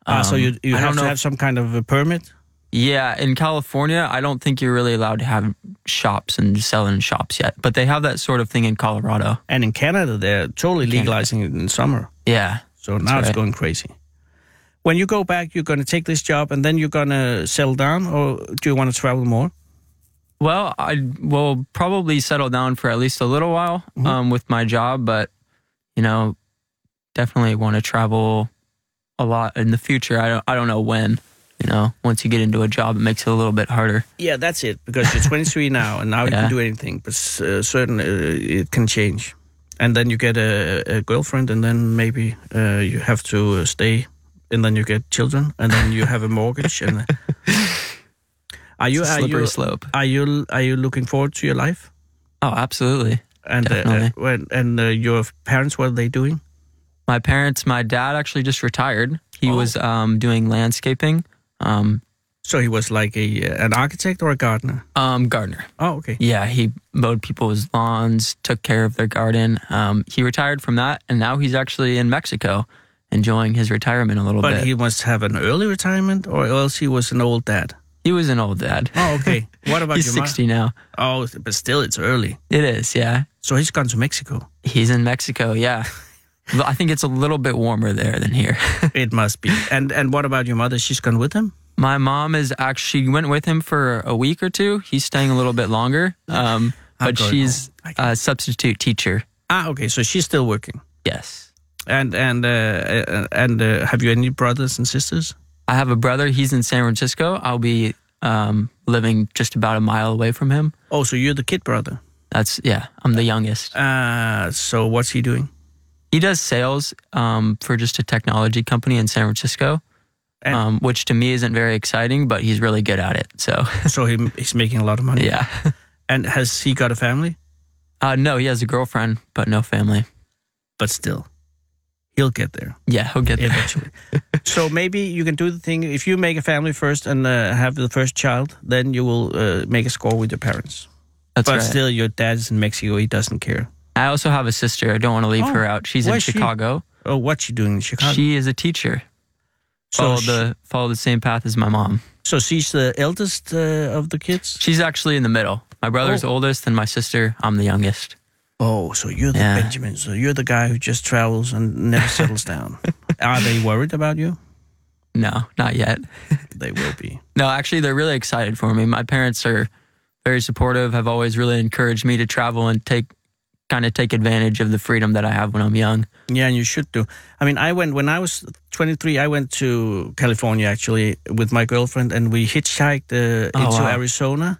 Ah, so Um, you you I have to have some kind of a permit. Yeah, in California, I don't think you're really allowed to have shops and sell in shops yet, but they have that sort of thing in Colorado. And in Canada, they're totally Canada. legalizing it in summer. Yeah. So now it's going crazy. When you go back, you're going to take this job and then you're going to settle down, or do you want to travel more? Well, I will probably settle down for at least a little while Mhm. um, with my job, but you know, definitely want to travel a lot in the future. I don't, I don't know when. You know, once you get into a job, it makes it a little bit harder. Yeah, that's it. Because you're 23 [LAUGHS] now, and now you can do anything. But uh, certain uh, it can change, and then you get a, a girlfriend, and then maybe uh, you have to uh, stay, and then you get children, and then you have a mortgage. and [LAUGHS] are you are slippery you slope. are you are you looking forward to your life? Oh, absolutely. And uh, uh, when and uh, your parents, what are they doing? My parents, my dad actually just retired. He Oh. was um, doing landscaping, um, So he was like a uh, an architect or a gardener. um, gardener. Oh, okay. Yeah, he mowed people's lawns, took care of their garden. Um, he retired from that, and now he's actually in Mexico, enjoying his retirement a little But bit. But he must have an early retirement, or else he was an old dad. He was an old dad. Oh, okay. [LAUGHS] What about he's your mom? 60 now. Oh, but still, it's early. It is, yeah. So he's gone to Mexico. He's in Mexico, yeah. [LAUGHS] I think it's a little bit warmer there than here. [LAUGHS] It must be. And and what about your mother? She's gone with him. My mom is actually went with him for a week or two. He's staying a little bit longer, [LAUGHS] um, but she's home. I can- a substitute teacher. Ah, okay. So she's still working. Yes, And and uh, uh, and uh, have you any brothers and sisters? I have a brother. He's in San Francisco. I'll be um, living just about a mile away from him. Oh, so you're the kid brother. That's yeah. I'm the youngest. Uh, so what's he doing? He does sales um, for just a technology company in San Francisco, And- um, which to me isn't very exciting, but he's really good at it. So [LAUGHS] So he, he's making a lot of money. yeah. [LAUGHS] And has he got a family? Uh, no, he has a girlfriend, but no family. But still, he'll get there Yeah, he'll get there. eventually. [LAUGHS] so maybe you can do the thing. If you make a family first and uh, have the first child, then you will uh, make a score with your parents. That's but right. still, your dad's in Mexico. He doesn't care. I also have a sister. I don't want to leave Oh, her out. She's in where's she? Chicago. Oh, what's she doing in Chicago? She is a teacher. so, Follow sh- the follow the same path as my mom. so she's the eldest uh, of the kids. She's actually in the middle. My brother's Oh. oldest, and my sister. I'm the youngest. Oh, so you're the Yeah. Benjamin. So you're the guy who just travels and never settles [LAUGHS] down. Are they worried about you? No, not yet. [LAUGHS] They will be. No, actually, they're really excited for me. My parents are very supportive. Have always really encouraged me to travel and take kind of take advantage of the freedom that I have when I'm young. Yeah, and you should do. I mean, I went when I was 23. I went to California actually with my girlfriend, and we hitchhiked uh, Oh, into wow. Arizona,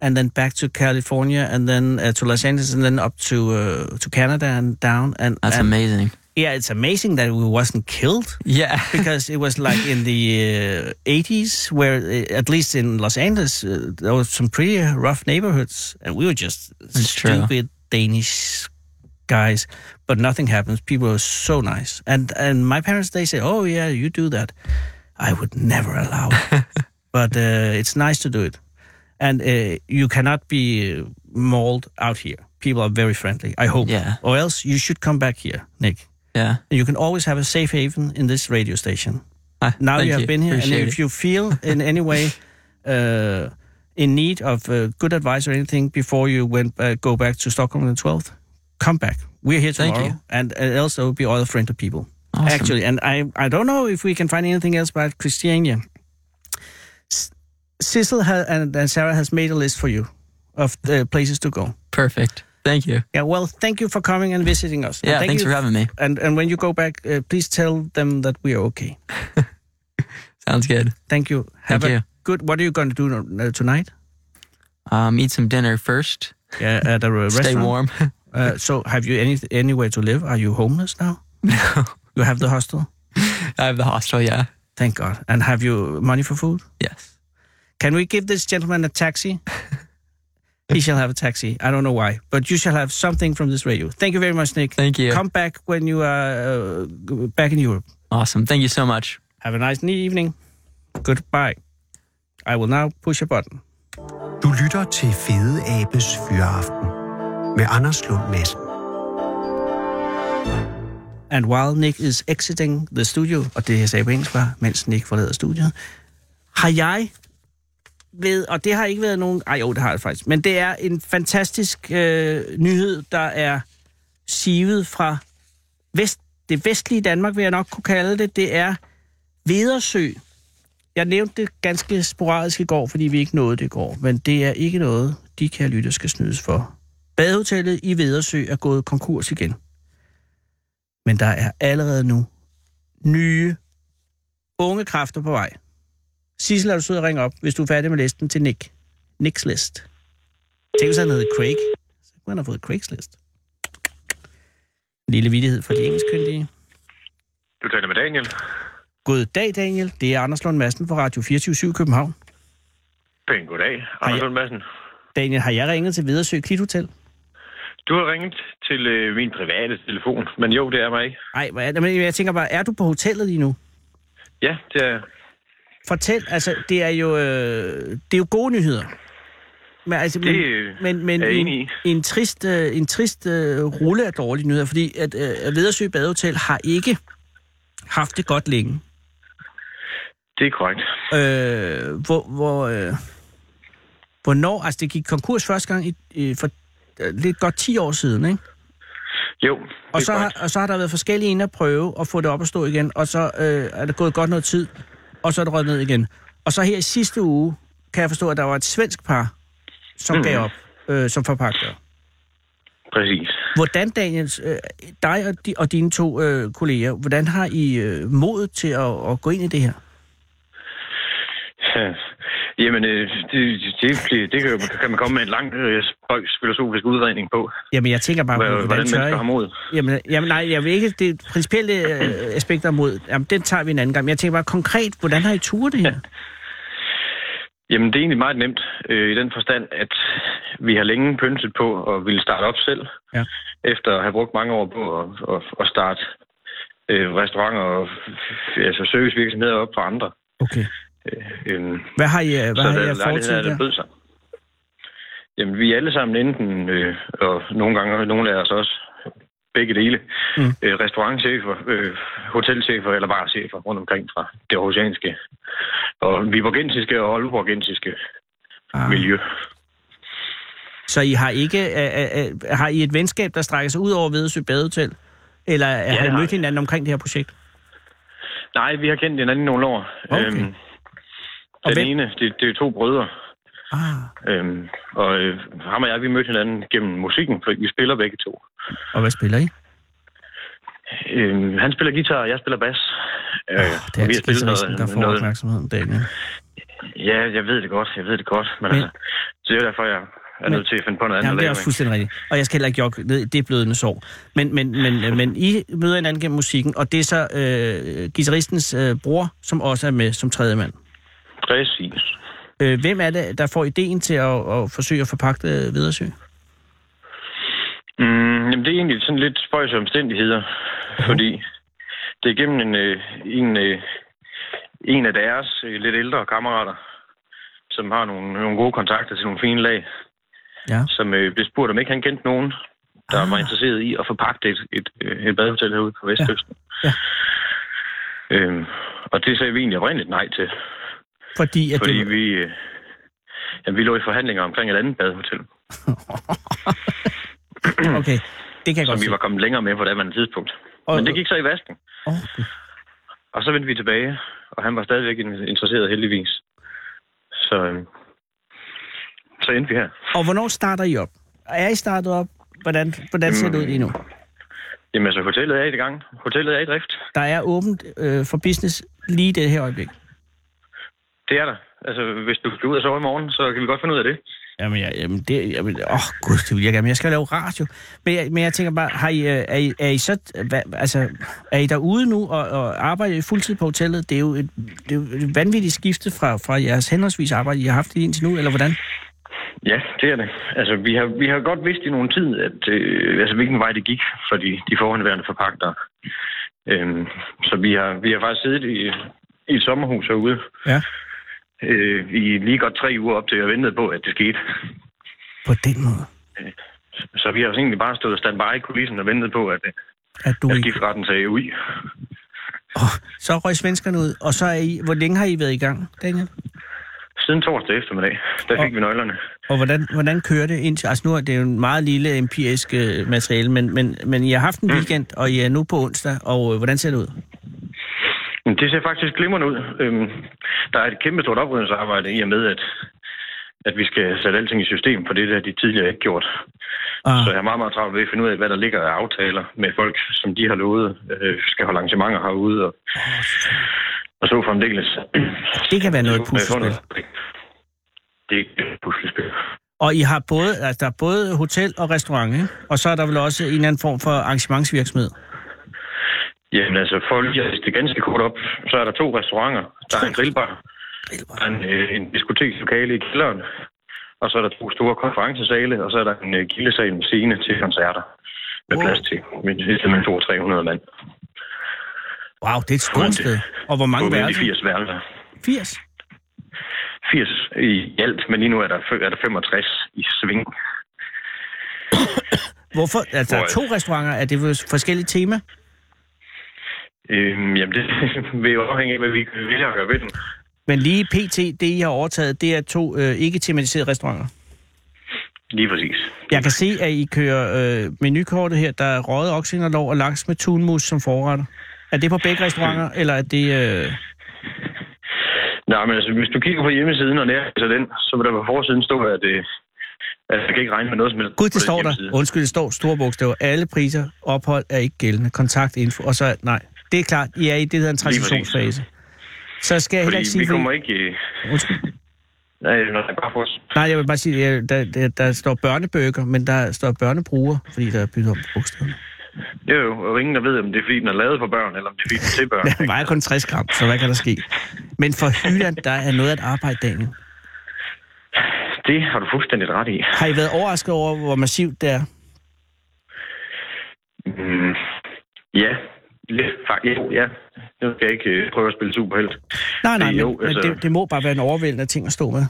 and then back to California, and then uh, to Los Angeles, and then up to uh, to Canada and down. And That's and, amazing. Yeah, it's amazing that we wasn't killed. Yeah. [LAUGHS] because it was like in the uh, 80s where uh, at least in los angeles uh, there was some pretty rough neighborhoods and we were just That's true. Danish guys but nothing happens. People are so nice. And and my parents they say oh yeah you do that. I would never allow it. [LAUGHS] But uh, it's nice to do it. And uh, you cannot be uh, mauled out here. People are very friendly i hope. Yeah. or else you should come back here nick. Yeah. you can always have a safe haven in this radio station. Ah, Now you have been here, and if it. you feel in any way [LAUGHS] uh, in need of uh, good advice or anything before you went uh, go back to Stockholm on the 12th, come back. We're here Thank tomorrow, you. and uh, will be other friendly people. Awesome. Actually, and I I don't know if we can find anything else about Christiania. Sissel ha- and, and Sarah has made a list for you of the places to go. Perfect. Thank you. Yeah, well, thank you for coming and visiting us. Yeah, thank thanks you for having me. and and when you go back, uh, please tell them that we are okay. [LAUGHS] Sounds good. Thank you. Have Thank a you. Good. What are you going to do uh, tonight? Um, eat some dinner first. Yeah, at a [LAUGHS] uh, Stay restaurant. warm. [LAUGHS] Uh, so, have you any anywhere to live? Are you homeless now? [LAUGHS] no, You have the hostel. I have the hostel. Yeah. Thank God. And have you money for food? Yes. Can we give this gentleman a taxi? he shall have a taxi. I don't know why, but you shall have something from this radio. Thank you very much, Nick. Thank you. Come back when you are uh, back in Europe. Awesome. Thank you so much. Have a nice evening. Goodbye. I will now push a button. Du lytter til Fede Abes Fyraften med Anders Lund Madsen. And while Nick is exiting the studio, og det jeg sagde på engelsk var, mens Nick forlader studiet, har jeg ved, og det har ikke været nogen, ej jo, det har det faktisk, men det er en fantastisk øh, nyhed, der er sivet fra vest, det vestlige Danmark, vil jeg nok kunne kalde det. Det er Vedersø. Jeg nævnte det ganske sporadisk i går, fordi vi ikke nåede det i går, men det er ikke noget, de kan lytte skal snydes for. Badehotellet i Vedersø er gået konkurs igen. Men der er allerede nu nye unge kræfter på vej. Sissel, er du sød at ringe op, hvis du er færdig med listen til Nick. Nicks list. Tænk, hvis han hedder Craig. Så kunne han have fået Craigs list. En lille vidighed for de engelskkyndige. Du taler med Daniel. God dag, Daniel. Det er Anders Lund Madsen fra Radio 24 København. Pæn goddag, Anders. Lund Madsen. Daniel, har jeg ringet til Vedersø Klithotel? Du har ringet til øh, min private telefon, men jo, det er mig ikke. Nej? Men jeg tænker bare, er du på hotellet lige nu? Ja, det er Fortæl, altså, det er jo, øh, det er jo gode nyheder. Men, altså, Det, men, men, men er en, i. en trist, øh, en trist øh, rulle af dårlige nyheder, fordi at øh, Vedersø Badehotel har ikke haft det godt længe. Det er korrekt. Øh, hvor, hvor, øh, hvornår, altså det gik konkurs første gang i, i, for øh, lidt godt 10 år siden, ikke? Jo, Og så, har, og så har der været forskellige inde at prøve at få det op at stå igen, og så øh, er det gået godt noget tid, og så er det røget ned igen. Og så her i sidste uge, kan jeg forstå, at der var et svensk par, som mm. Gav op øh, som forpagter. Præcis. Hvordan, Daniel, øh, dig og, di, og dine to øh, kolleger, hvordan har I øh, modet til at, at gå ind i det her? Ja. [LAUGHS] Jamen, øh, det, det, det, kan, kan man komme med en lang øh, spøjs filosofisk udredning på, Jamen, jeg tænker bare, hvordan, hvordan, hvordan tør I? har mod. Jamen, jamen nej, jeg vil ikke det principielle øh, aspekter mod. Jamen, den tager vi en anden gang. Men jeg tænker bare konkret, hvordan har I turet det her? [LAUGHS] Jamen, det er egentlig meget nemt øh, i den forstand, at vi har længe pynset på at ville starte op selv. Ja. Efter at have brugt mange år på at, at, at starte øh, restauranter og altså servicevirksomheder op for andre. Okay. Øh, Hvad har I, øh, hvad har I af fortid der bød sig. Jamen, vi er alle sammen enten, øh, og nogle gange nogle af os også, begge dele, Mm. øh, restaurantchefer, øh, hotelchefer eller barchefer rundt omkring fra det aarhusianske og viborgensiske og aalborgensiske Ah. miljø. Så I har ikke øh, øh, øh, har I et venskab, der strækker sig ud over Vedesø Badehotel? Eller ja, har I mødt vi. hinanden omkring det her projekt? Nej, vi har kendt hinanden i nogle år. Okay. Øhm, den hvem- ene, det, det er to brødre. Ah, Øhm, og øh, ham og jeg, vi mødte hinanden gennem musikken, for vi spiller begge to. og hvad spiller I? Øhm, han spiller guitar, og jeg spiller bas. Øh, Det og er vi har spillet guitaristen, der får opmærksomheden, Daniel. Ja, jeg ved det godt, jeg ved det godt. Men, Men- altså, så det er derfor, jeg er Men- nødt til at finde på noget andet Jamen, det er også fuldstændig rigtigt. Og jeg skal heller ikke jogge ned det blødende sår. Men, men, men, øh, men I møder hinanden gennem musikken, og det er så øh, guitaristens øh, bror, som også er med som tredje mand. Præcis. Øh, hvem er det, der får ideen til at, at forsøge at forpagte Vedersø? Mm, jamen, det er egentlig sådan lidt spøjs omstændigheder, fordi det er gennem en, øh, en, øh, en af deres øh, lidt ældre kammerater, som har nogle, nogle gode kontakter til nogle fine lag, Ja. som øh, blev spurgt, om ikke han kendte nogen, der Ah. var interesseret i at forpagte et, et, et badehotel herude på Vestkysten. Ja. Øhm, og det sagde vi egentlig oprindeligt nej til. Fordi at Fordi det, vi, øh, jamen, vi lå i forhandlinger omkring et andet badehotel, [LAUGHS] Okay, det kan jeg som godt vi se. var kommet længere med på det andet tidspunkt. Og- Men det gik så i vasken. Åh, Og så vendte vi tilbage, og han var stadigvæk in- interesseret heldigvis. Så, øh, så endte vi her. Og hvornår starter I op? Er I startet op? Hvordan, hvordan ser det ud lige nu? Jamen altså, hotellet er i gang. Hotellet er i drift. Der er åbent øh, for business lige det her øjeblik. Det er der. Altså, hvis du skal ud og sove i morgen, så kan vi godt finde ud af det. Jamen, jeg, jamen det, jamen, åh gud, det vil jeg gerne. Men jeg skal lave radio. Men jeg, men jeg tænker bare, har I, øh, er, I, er I så, hvad, altså, er I derude nu og, og arbejder I fuldtid på hotellet? Det er jo et, det er jo et vanvittigt skifte fra, fra jeres henholdsvis arbejde, I har haft det indtil nu, eller hvordan? Ja, det er det. Altså, vi har, vi har godt vidst i nogen tid, at, øh, altså, hvilken vej det gik for de, de forhåndværende forpagtere. Øhm, så vi har, vi har faktisk siddet i, i et sommerhus herude Ja. Øh, i lige godt tre uger op til at vente på, at det skete. På den måde, Så vi har egentlig bare stået standby i kulissen og ventet på, at, øh, at du at ikke... skifteretten sagde ud. Oh, så røg svenskerne ud, og så er I... Hvor længe har I været i gang, Daniel? Siden torsdag eftermiddag, der fik Og- vi nøglerne. Og hvordan, hvordan kører det indtil... Altså nu er det jo en meget lille empirisk øh, materiale, men, men, men I har haft en weekend, og I er nu på onsdag, og øh, hvordan ser det ud? Det ser faktisk glimrende ud. Øhm, der er et kæmpe stort oprydningsarbejde i og med, at, at vi skal sætte alting i system, for det der de tidligere ikke gjort. Ah. Så jeg er meget, meget travlt ved at finde ud af, hvad der ligger af aftaler med folk, som de har lovet, øh, skal holde arrangementer herude, og, og så fremdeles. Det kan være noget puslespil. Det er et puslespil. Og I har både, altså, der er både hotel og restaurant, ikke? Og så er der vel også en anden form for arrangementsvirksomhed. Jamen altså, for lige at det ganske kort op, så er der to restauranter. Der er en [LAUGHS] grillbar, der er en, øh, en diskotekslokale i kælderen, og så er der to store konferencesale, og så er der en øh, gildesal med scene til koncerter med Wow. plads til med simpelthen 200-300 mand. Wow, det er et stort sted. Og hvor mange værelser? 80 værelser. 80? 80 i alt, men lige nu er der, er der 65 i sving. [COUGHS] Hvorfor? Altså, der er Hvor- to restauranter. Er det for forskellige tema? Øhm, jamen, det [LAUGHS] vil jo afhænge af, hvad vi vælger at gøre ved dem. Men lige pt, det I har overtaget, det er to øh, ikke-tematiserede restauranter. Lige præcis. Jeg kan se, at I kører øh, menukortet her, der er røget oksingerlov og laks med tunmus som forretter. Er det på begge restauranter, eller er det... Øh... Nej, men altså, hvis du kigger på hjemmesiden og nærmest den, så vil der på forsiden stå, at, øh, at jeg kan ikke regne med noget som helst. Gud, det den står der. Undskyld, det står store bogstaver. Alle priser, ophold er ikke gældende. Kontaktinfo, og så... Nej, det er klart, I er i det, der hedder en transitionsfase. Så skal jeg heller ikke sige... vi kommer ikke... Undskyld. Nej, nej, jeg vil bare sige, at der, der, der står børnebøger, men der står børnebruger, fordi der er byttet om på bogstaverne. Det er jo og ingen, der ved, om det er fordi, den er lavet for børn, eller om det er fordi, den er til børn. [LAUGHS] Den vejer kun 60 gram, så hvad kan der ske? Men for Hyland, der er noget at arbejde, Daniel. Det har du fuldstændig ret i. Har I været overrasket over, hvor massivt det er? Mm, ja, jo, ja. Nu skal jeg ikke øh, prøve at spille superhelt. Nej, nej, men, jo, men altså- det, det må bare være en overvældende ting at stå med.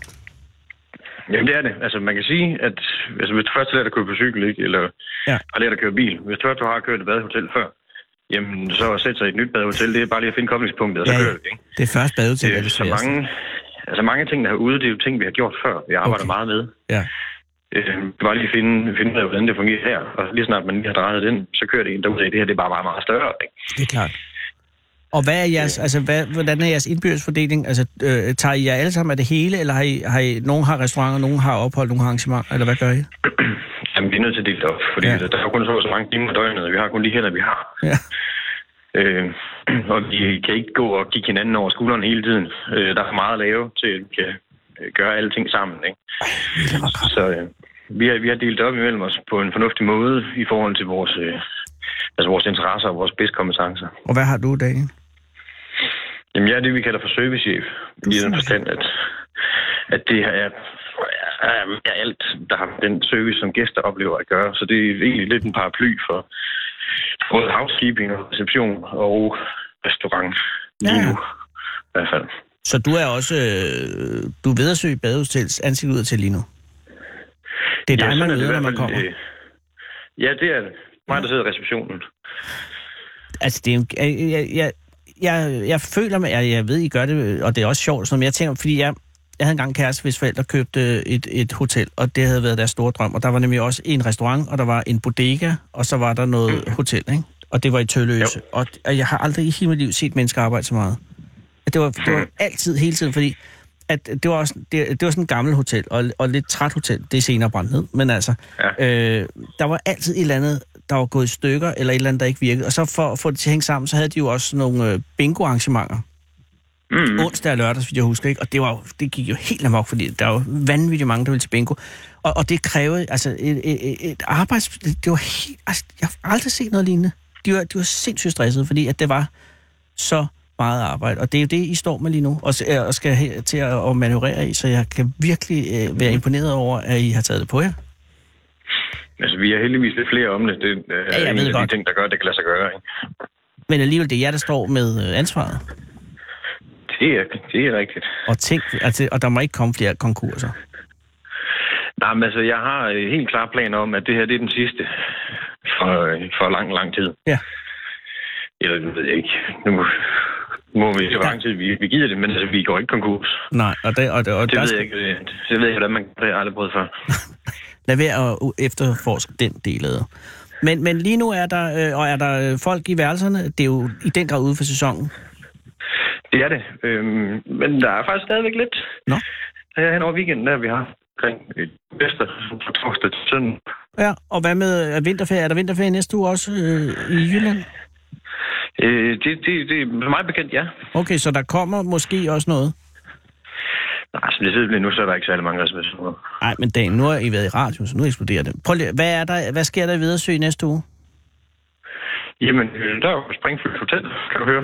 Jamen, det er det. Altså, man kan sige, at altså, hvis du først lærer at køre på cykel, ikke, eller Ja. har lært at køre bil, hvis du først har kørt et badehotel før, jamen, så at sætte sig i et nyt badehotel, det er bare lige at finde koblingspunktet, og så Ja, ja. kører det, ikke? Det er først badehotel, Det er det så sværeste. mange, altså mange ting, der er ude, det er jo ting, vi har gjort før. Vi arbejder Okay. meget med. Ja. Øh, bare lige finde, finde ud af, hvordan det fungerer her. Og lige snart man lige har drejet den, så kører det en derud af. Det her det er bare meget, meget større. Ikke? Det er klart. Og hvad er jeres, altså, hvad, hvordan er jeres indbyrdes Altså, øh, tager I jer alle sammen af det hele, eller har I, har I, nogen har restauranter, nogen har ophold, nogen har arrangement, eller hvad gør I? [CLEARS THROAT] Jamen, vi er nødt til at dele det op, fordi Ja. der er kun så, så mange timer i døgnet, og vi har kun de hænder, vi har. Ja. [CLEARS THROAT] Øh, [CLEARS THROAT] og vi kan ikke gå og kigge hinanden over skulderen hele tiden. Øh, der er meget at lave til, at vi kan øh, gøre alting sammen. Ikke? Så øh, vi, har, vi har delt op imellem os på en fornuftig måde i forhold til vores, øh, altså vores interesser og vores spidskompetencer. Og hvad har du, Daniel? Jamen, jeg er det, vi kalder for servicechef. I den forstand, at, at det er, er, er alt, der har den service, som gæster oplever at gøre. Så det er egentlig lidt en paraply for både housekeeping og reception og restaurant lige Ja. nu. I hvert fald. Så du er også, øh, du er ved at søge badehotels ansigt ud til lige nu? Det er dig, sådan man møder, når man kommer. øh, Ja, det er det. Mig, der sidder i receptionen. Altså, det er, jeg, jeg, jeg, jeg, jeg føler mig, jeg, jeg ved, I gør det, og det er også sjovt, men jeg tænker, fordi jeg, jeg havde engang en kæreste, hvis forældre købte et, et hotel, og det havde været deres store drøm, og der var nemlig også en restaurant, og der var en bodega, og så var der noget mm. hotel, ikke? Og det var i Tølløse. Jo. Og, jeg har aldrig i hele mit liv set mennesker arbejde så meget. Det var, det var altid, hele tiden, fordi at det var, også, det, det var sådan et gammelt hotel, og, og lidt træt hotel. Det er senere brændt ned, men altså, ja. øh, der var altid et eller andet, der var gået i stykker, eller et eller andet, der ikke virkede. Og så for at få det til at hænge sammen, så havde de jo også nogle øh, bingo-arrangementer. Mm. Onsdag og lørdag, hvis jeg husker, ikke? Og det, var, jo- det gik jo helt amok, fordi der var vanvittigt mange, der ville til bingo. Og, og det krævede, altså, et, et, et arbejds... Det var helt... Altså, jeg har aldrig set noget lignende. De var, de var sindssygt stressede, fordi at det var så meget arbejde. Og det er jo det, I står med lige nu, og, og skal her til at, at manøvrere i, så jeg kan virkelig øh, være imponeret over, at I har taget det på jer. Altså, vi har heldigvis lidt flere om det. Det er Ja, jeg en af de ting, der gør, at det kan lade sig gøre. Ikke? Men alligevel, det er jer, der står med øh, ansvaret. Det er, det er rigtigt. Og, tænk, altså, og der må ikke komme flere konkurser. Nej, men altså, jeg har øh, helt klare planer om, at det her det er den sidste for, øh, for lang, lang tid. Ja. Eller, det ved jeg ikke. Nu må vi se, hvor lang tid vi, vi giver det, men altså, vi går ikke konkurs. Nej, og, det, og, det, og Det der ved jeg ikke. øh, Det ved jeg ikke, hvordan man det har aldrig prøvet før. [LAUGHS] lad være at efterforske den del af det. Men, men lige nu er der, øh, og er der øh, folk i værelserne. Det er jo i den grad ude for sæsonen. Det er det. Øhm, men der er faktisk stadigvæk lidt. Nå. Her hen over weekenden, der vi har omkring bedste fra torsdag til søndag. Ja, og hvad med er vinterferie? Er der vinterferie næste uge også øh, i Jylland? Øh, det, det, det er meget bekendt, ja. Okay, så der kommer måske også noget? Nej, som det sidder nu, så er der ikke særlig mange reservationer. Nej, men Dan, nu har I været i radio, så nu eksploderer det. Prøv lige, hvad, er der, hvad sker der i Vedersø næste uge? Jamen, øh, der er jo Springfield Hotel, kan du høre.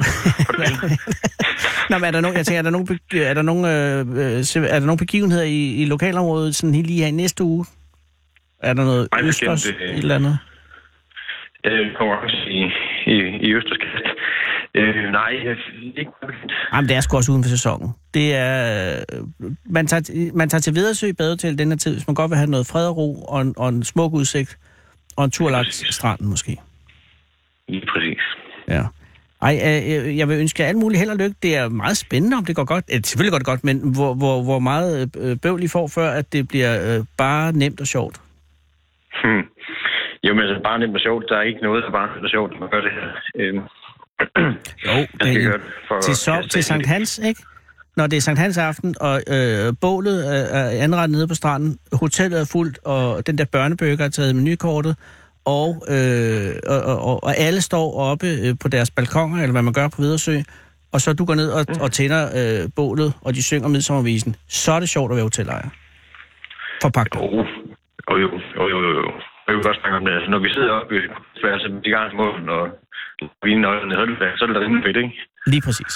[LAUGHS] Nå, men er der nogen, jeg tænker, er der nogen, er der nogen, øh, øh, er der nogen begivenheder i, i lokalområdet sådan lige her i næste uge? Er der noget østers, et eller andet? øh, konkurrence i, i, i Østerskast. Øh, nej, ikke. Jamen, det er sgu også uden for sæsonen. Det er, øh, man, tager, man tager til Vedersø badehotel den her tid, hvis man godt vil have noget fred og ro og en, og en smuk udsigt og en tur langs stranden måske. Lige præcis. Ja. Ej, øh, jeg vil ønske jer alt muligt held og lykke. Det er meget spændende, om det går godt. Øh, selvfølgelig går det godt, men hvor, hvor, hvor meget øh, bøvl I får, før at det bliver øh, bare nemt og sjovt. Hmm. Jo, men altså, bare nemt og sjovt. Der er ikke noget, der er bare og sjovt, man gør det her. Øh, Jo, gøre det for til, kaste til Sankt. Hans, ikke? Når det er Sankt Hans aften, og øh, bålet er, er anrettet nede på stranden, hotellet er fuldt, og den der børnebøger er taget menukortet, og, øh, og, og, og alle står oppe øh, på deres balkonger, eller hvad man gør på Vedersø, og så du går ned og, og tænder øh, bålet, og de synger midsommervisen, så er det sjovt at være hotelejer. Forpagt. Jo, jo, jo, jo, jo, jo, jo. Jeg vil godt snakke om det. Altså, når vi sidder oppe i værelset med måden, og vinen og så er det, så det da rimelig fedt, ikke? Lige præcis.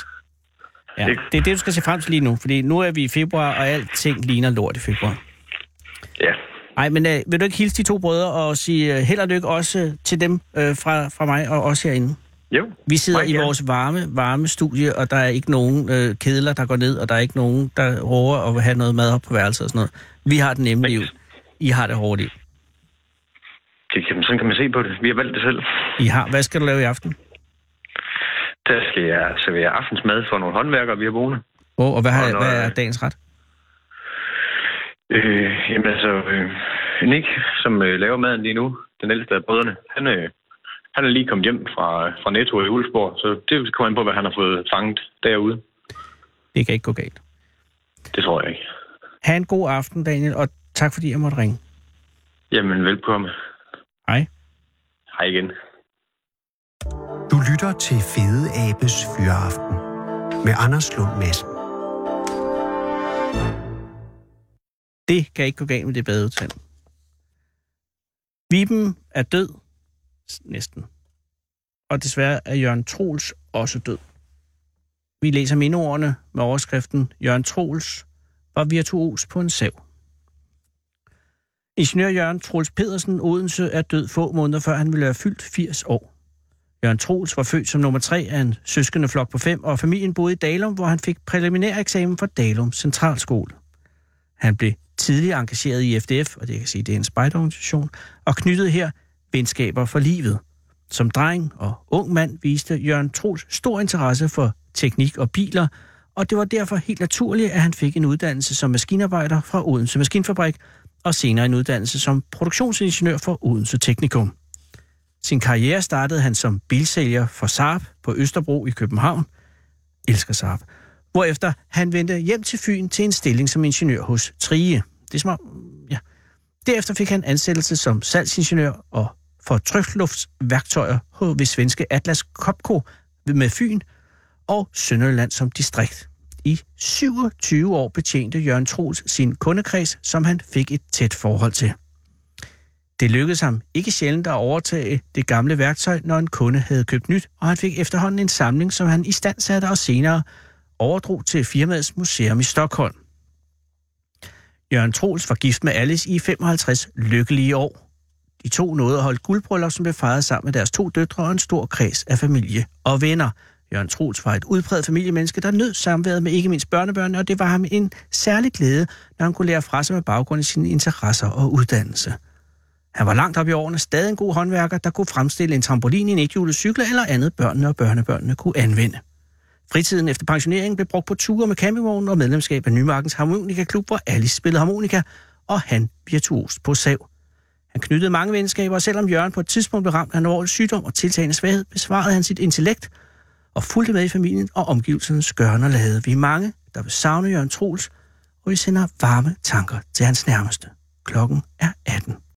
Ja, det er det, du skal se frem til lige nu, fordi nu er vi i februar, og alting ligner lort i februar. Ja. Nej, men øh, vil du ikke hilse de to brødre og sige øh, held og lykke også til dem øh, fra, fra mig og også herinde? Jo. Vi sidder Meget i gerne. vores varme, varme studie, og der er ikke nogen øh, kedler, der går ned, og der er ikke nogen, der råber og vil have noget mad op på værelset og sådan noget. Vi har det nemme liv. I har det hårde liv. Det kan, sådan kan man se på det. Vi har valgt det selv. I har. Hvad skal du lave i aften? Der skal jeg servere aftensmad for nogle håndværkere, vi har boende. Oh, og hvad, har, Og noget- hvad er dagens ret? Øh, jamen altså, øh, Nick, som øh, laver maden lige nu, den ældste af brødrene, han, øh, han er lige kommet hjem fra, fra Netto i Ulfborg, så det kommer an på, hvad han har fået fanget derude. Det kan ikke gå galt. Det tror jeg ikke. Ha' en god aften, Daniel, og tak fordi jeg måtte ringe. Jamen, velkommen. Hej. Hej igen. Du lytter til Fede Abes Fyraften med Anders Lund Madsen. Det kan ikke gå galt med det badehotel. Viben er død. Næsten. Og desværre er Jørgen Troels også død. Vi læser mindeordene med overskriften Jørgen Troels var virtuos på en sav. Ingeniør Jørgen Troels Pedersen Odense er død få måneder før han ville være fyldt 80 år. Jørgen Troels var født som nummer tre af en søskende flok på fem, og familien boede i Dalum, hvor han fik præliminær eksamen fra Dalum Centralskole. Han blev tidligt engageret i FDF, og det kan sige, det er en spejderorganisation, og knyttede her venskaber for livet. Som dreng og ung mand viste Jørgen Troels stor interesse for teknik og biler, og det var derfor helt naturligt, at han fik en uddannelse som maskinarbejder fra Odense Maskinfabrik, og senere en uddannelse som produktionsingeniør for Odense Teknikum. Sin karriere startede han som bilsælger for Saab på Østerbro i København. Elsker Saab hvorefter han vendte hjem til Fyn til en stilling som ingeniør hos Trige. Det er som ja. Derefter fik han ansættelse som salgsingeniør og for trykluftsværktøjer ved svenske Atlas Copco med Fyn og Sønderjylland som distrikt. I 27 år betjente Jørgen Troels sin kundekreds, som han fik et tæt forhold til. Det lykkedes ham ikke sjældent at overtage det gamle værktøj, når en kunde havde købt nyt, og han fik efterhånden en samling, som han i stand satte og senere overdrog til firmaets museum i Stockholm. Jørgen Troels var gift med Alice i 55 lykkelige år. De to nåede at holde guldbryllup, som blev fejret sammen med deres to døtre og en stor kreds af familie og venner. Jørgen Troels var et udpræget familiemenneske, der nød samværet med ikke mindst børnebørnene, og det var ham en særlig glæde, når han kunne lære fra sig med baggrund i sine interesser og uddannelse. Han var langt op i årene stadig en god håndværker, der kunne fremstille en trampolin i en ethjulet cykel eller andet børnene og børnebørnene kunne anvende. Fritiden efter pensioneringen blev brugt på ture med campingvognen og medlemskab af Nymarkens Harmonikaklub, hvor Alice spillede harmonika, og han virtuos på sav. Han knyttede mange venskaber, og selvom Jørgen på et tidspunkt blev ramt af en alvorlig sygdom og tiltagende svaghed, besvarede han sit intellekt og fulgte med i familien og omgivelsernes gørne og lade. Vi er mange, der vil savne Jørgen Troels, og vi sender varme tanker til hans nærmeste. Klokken er 18.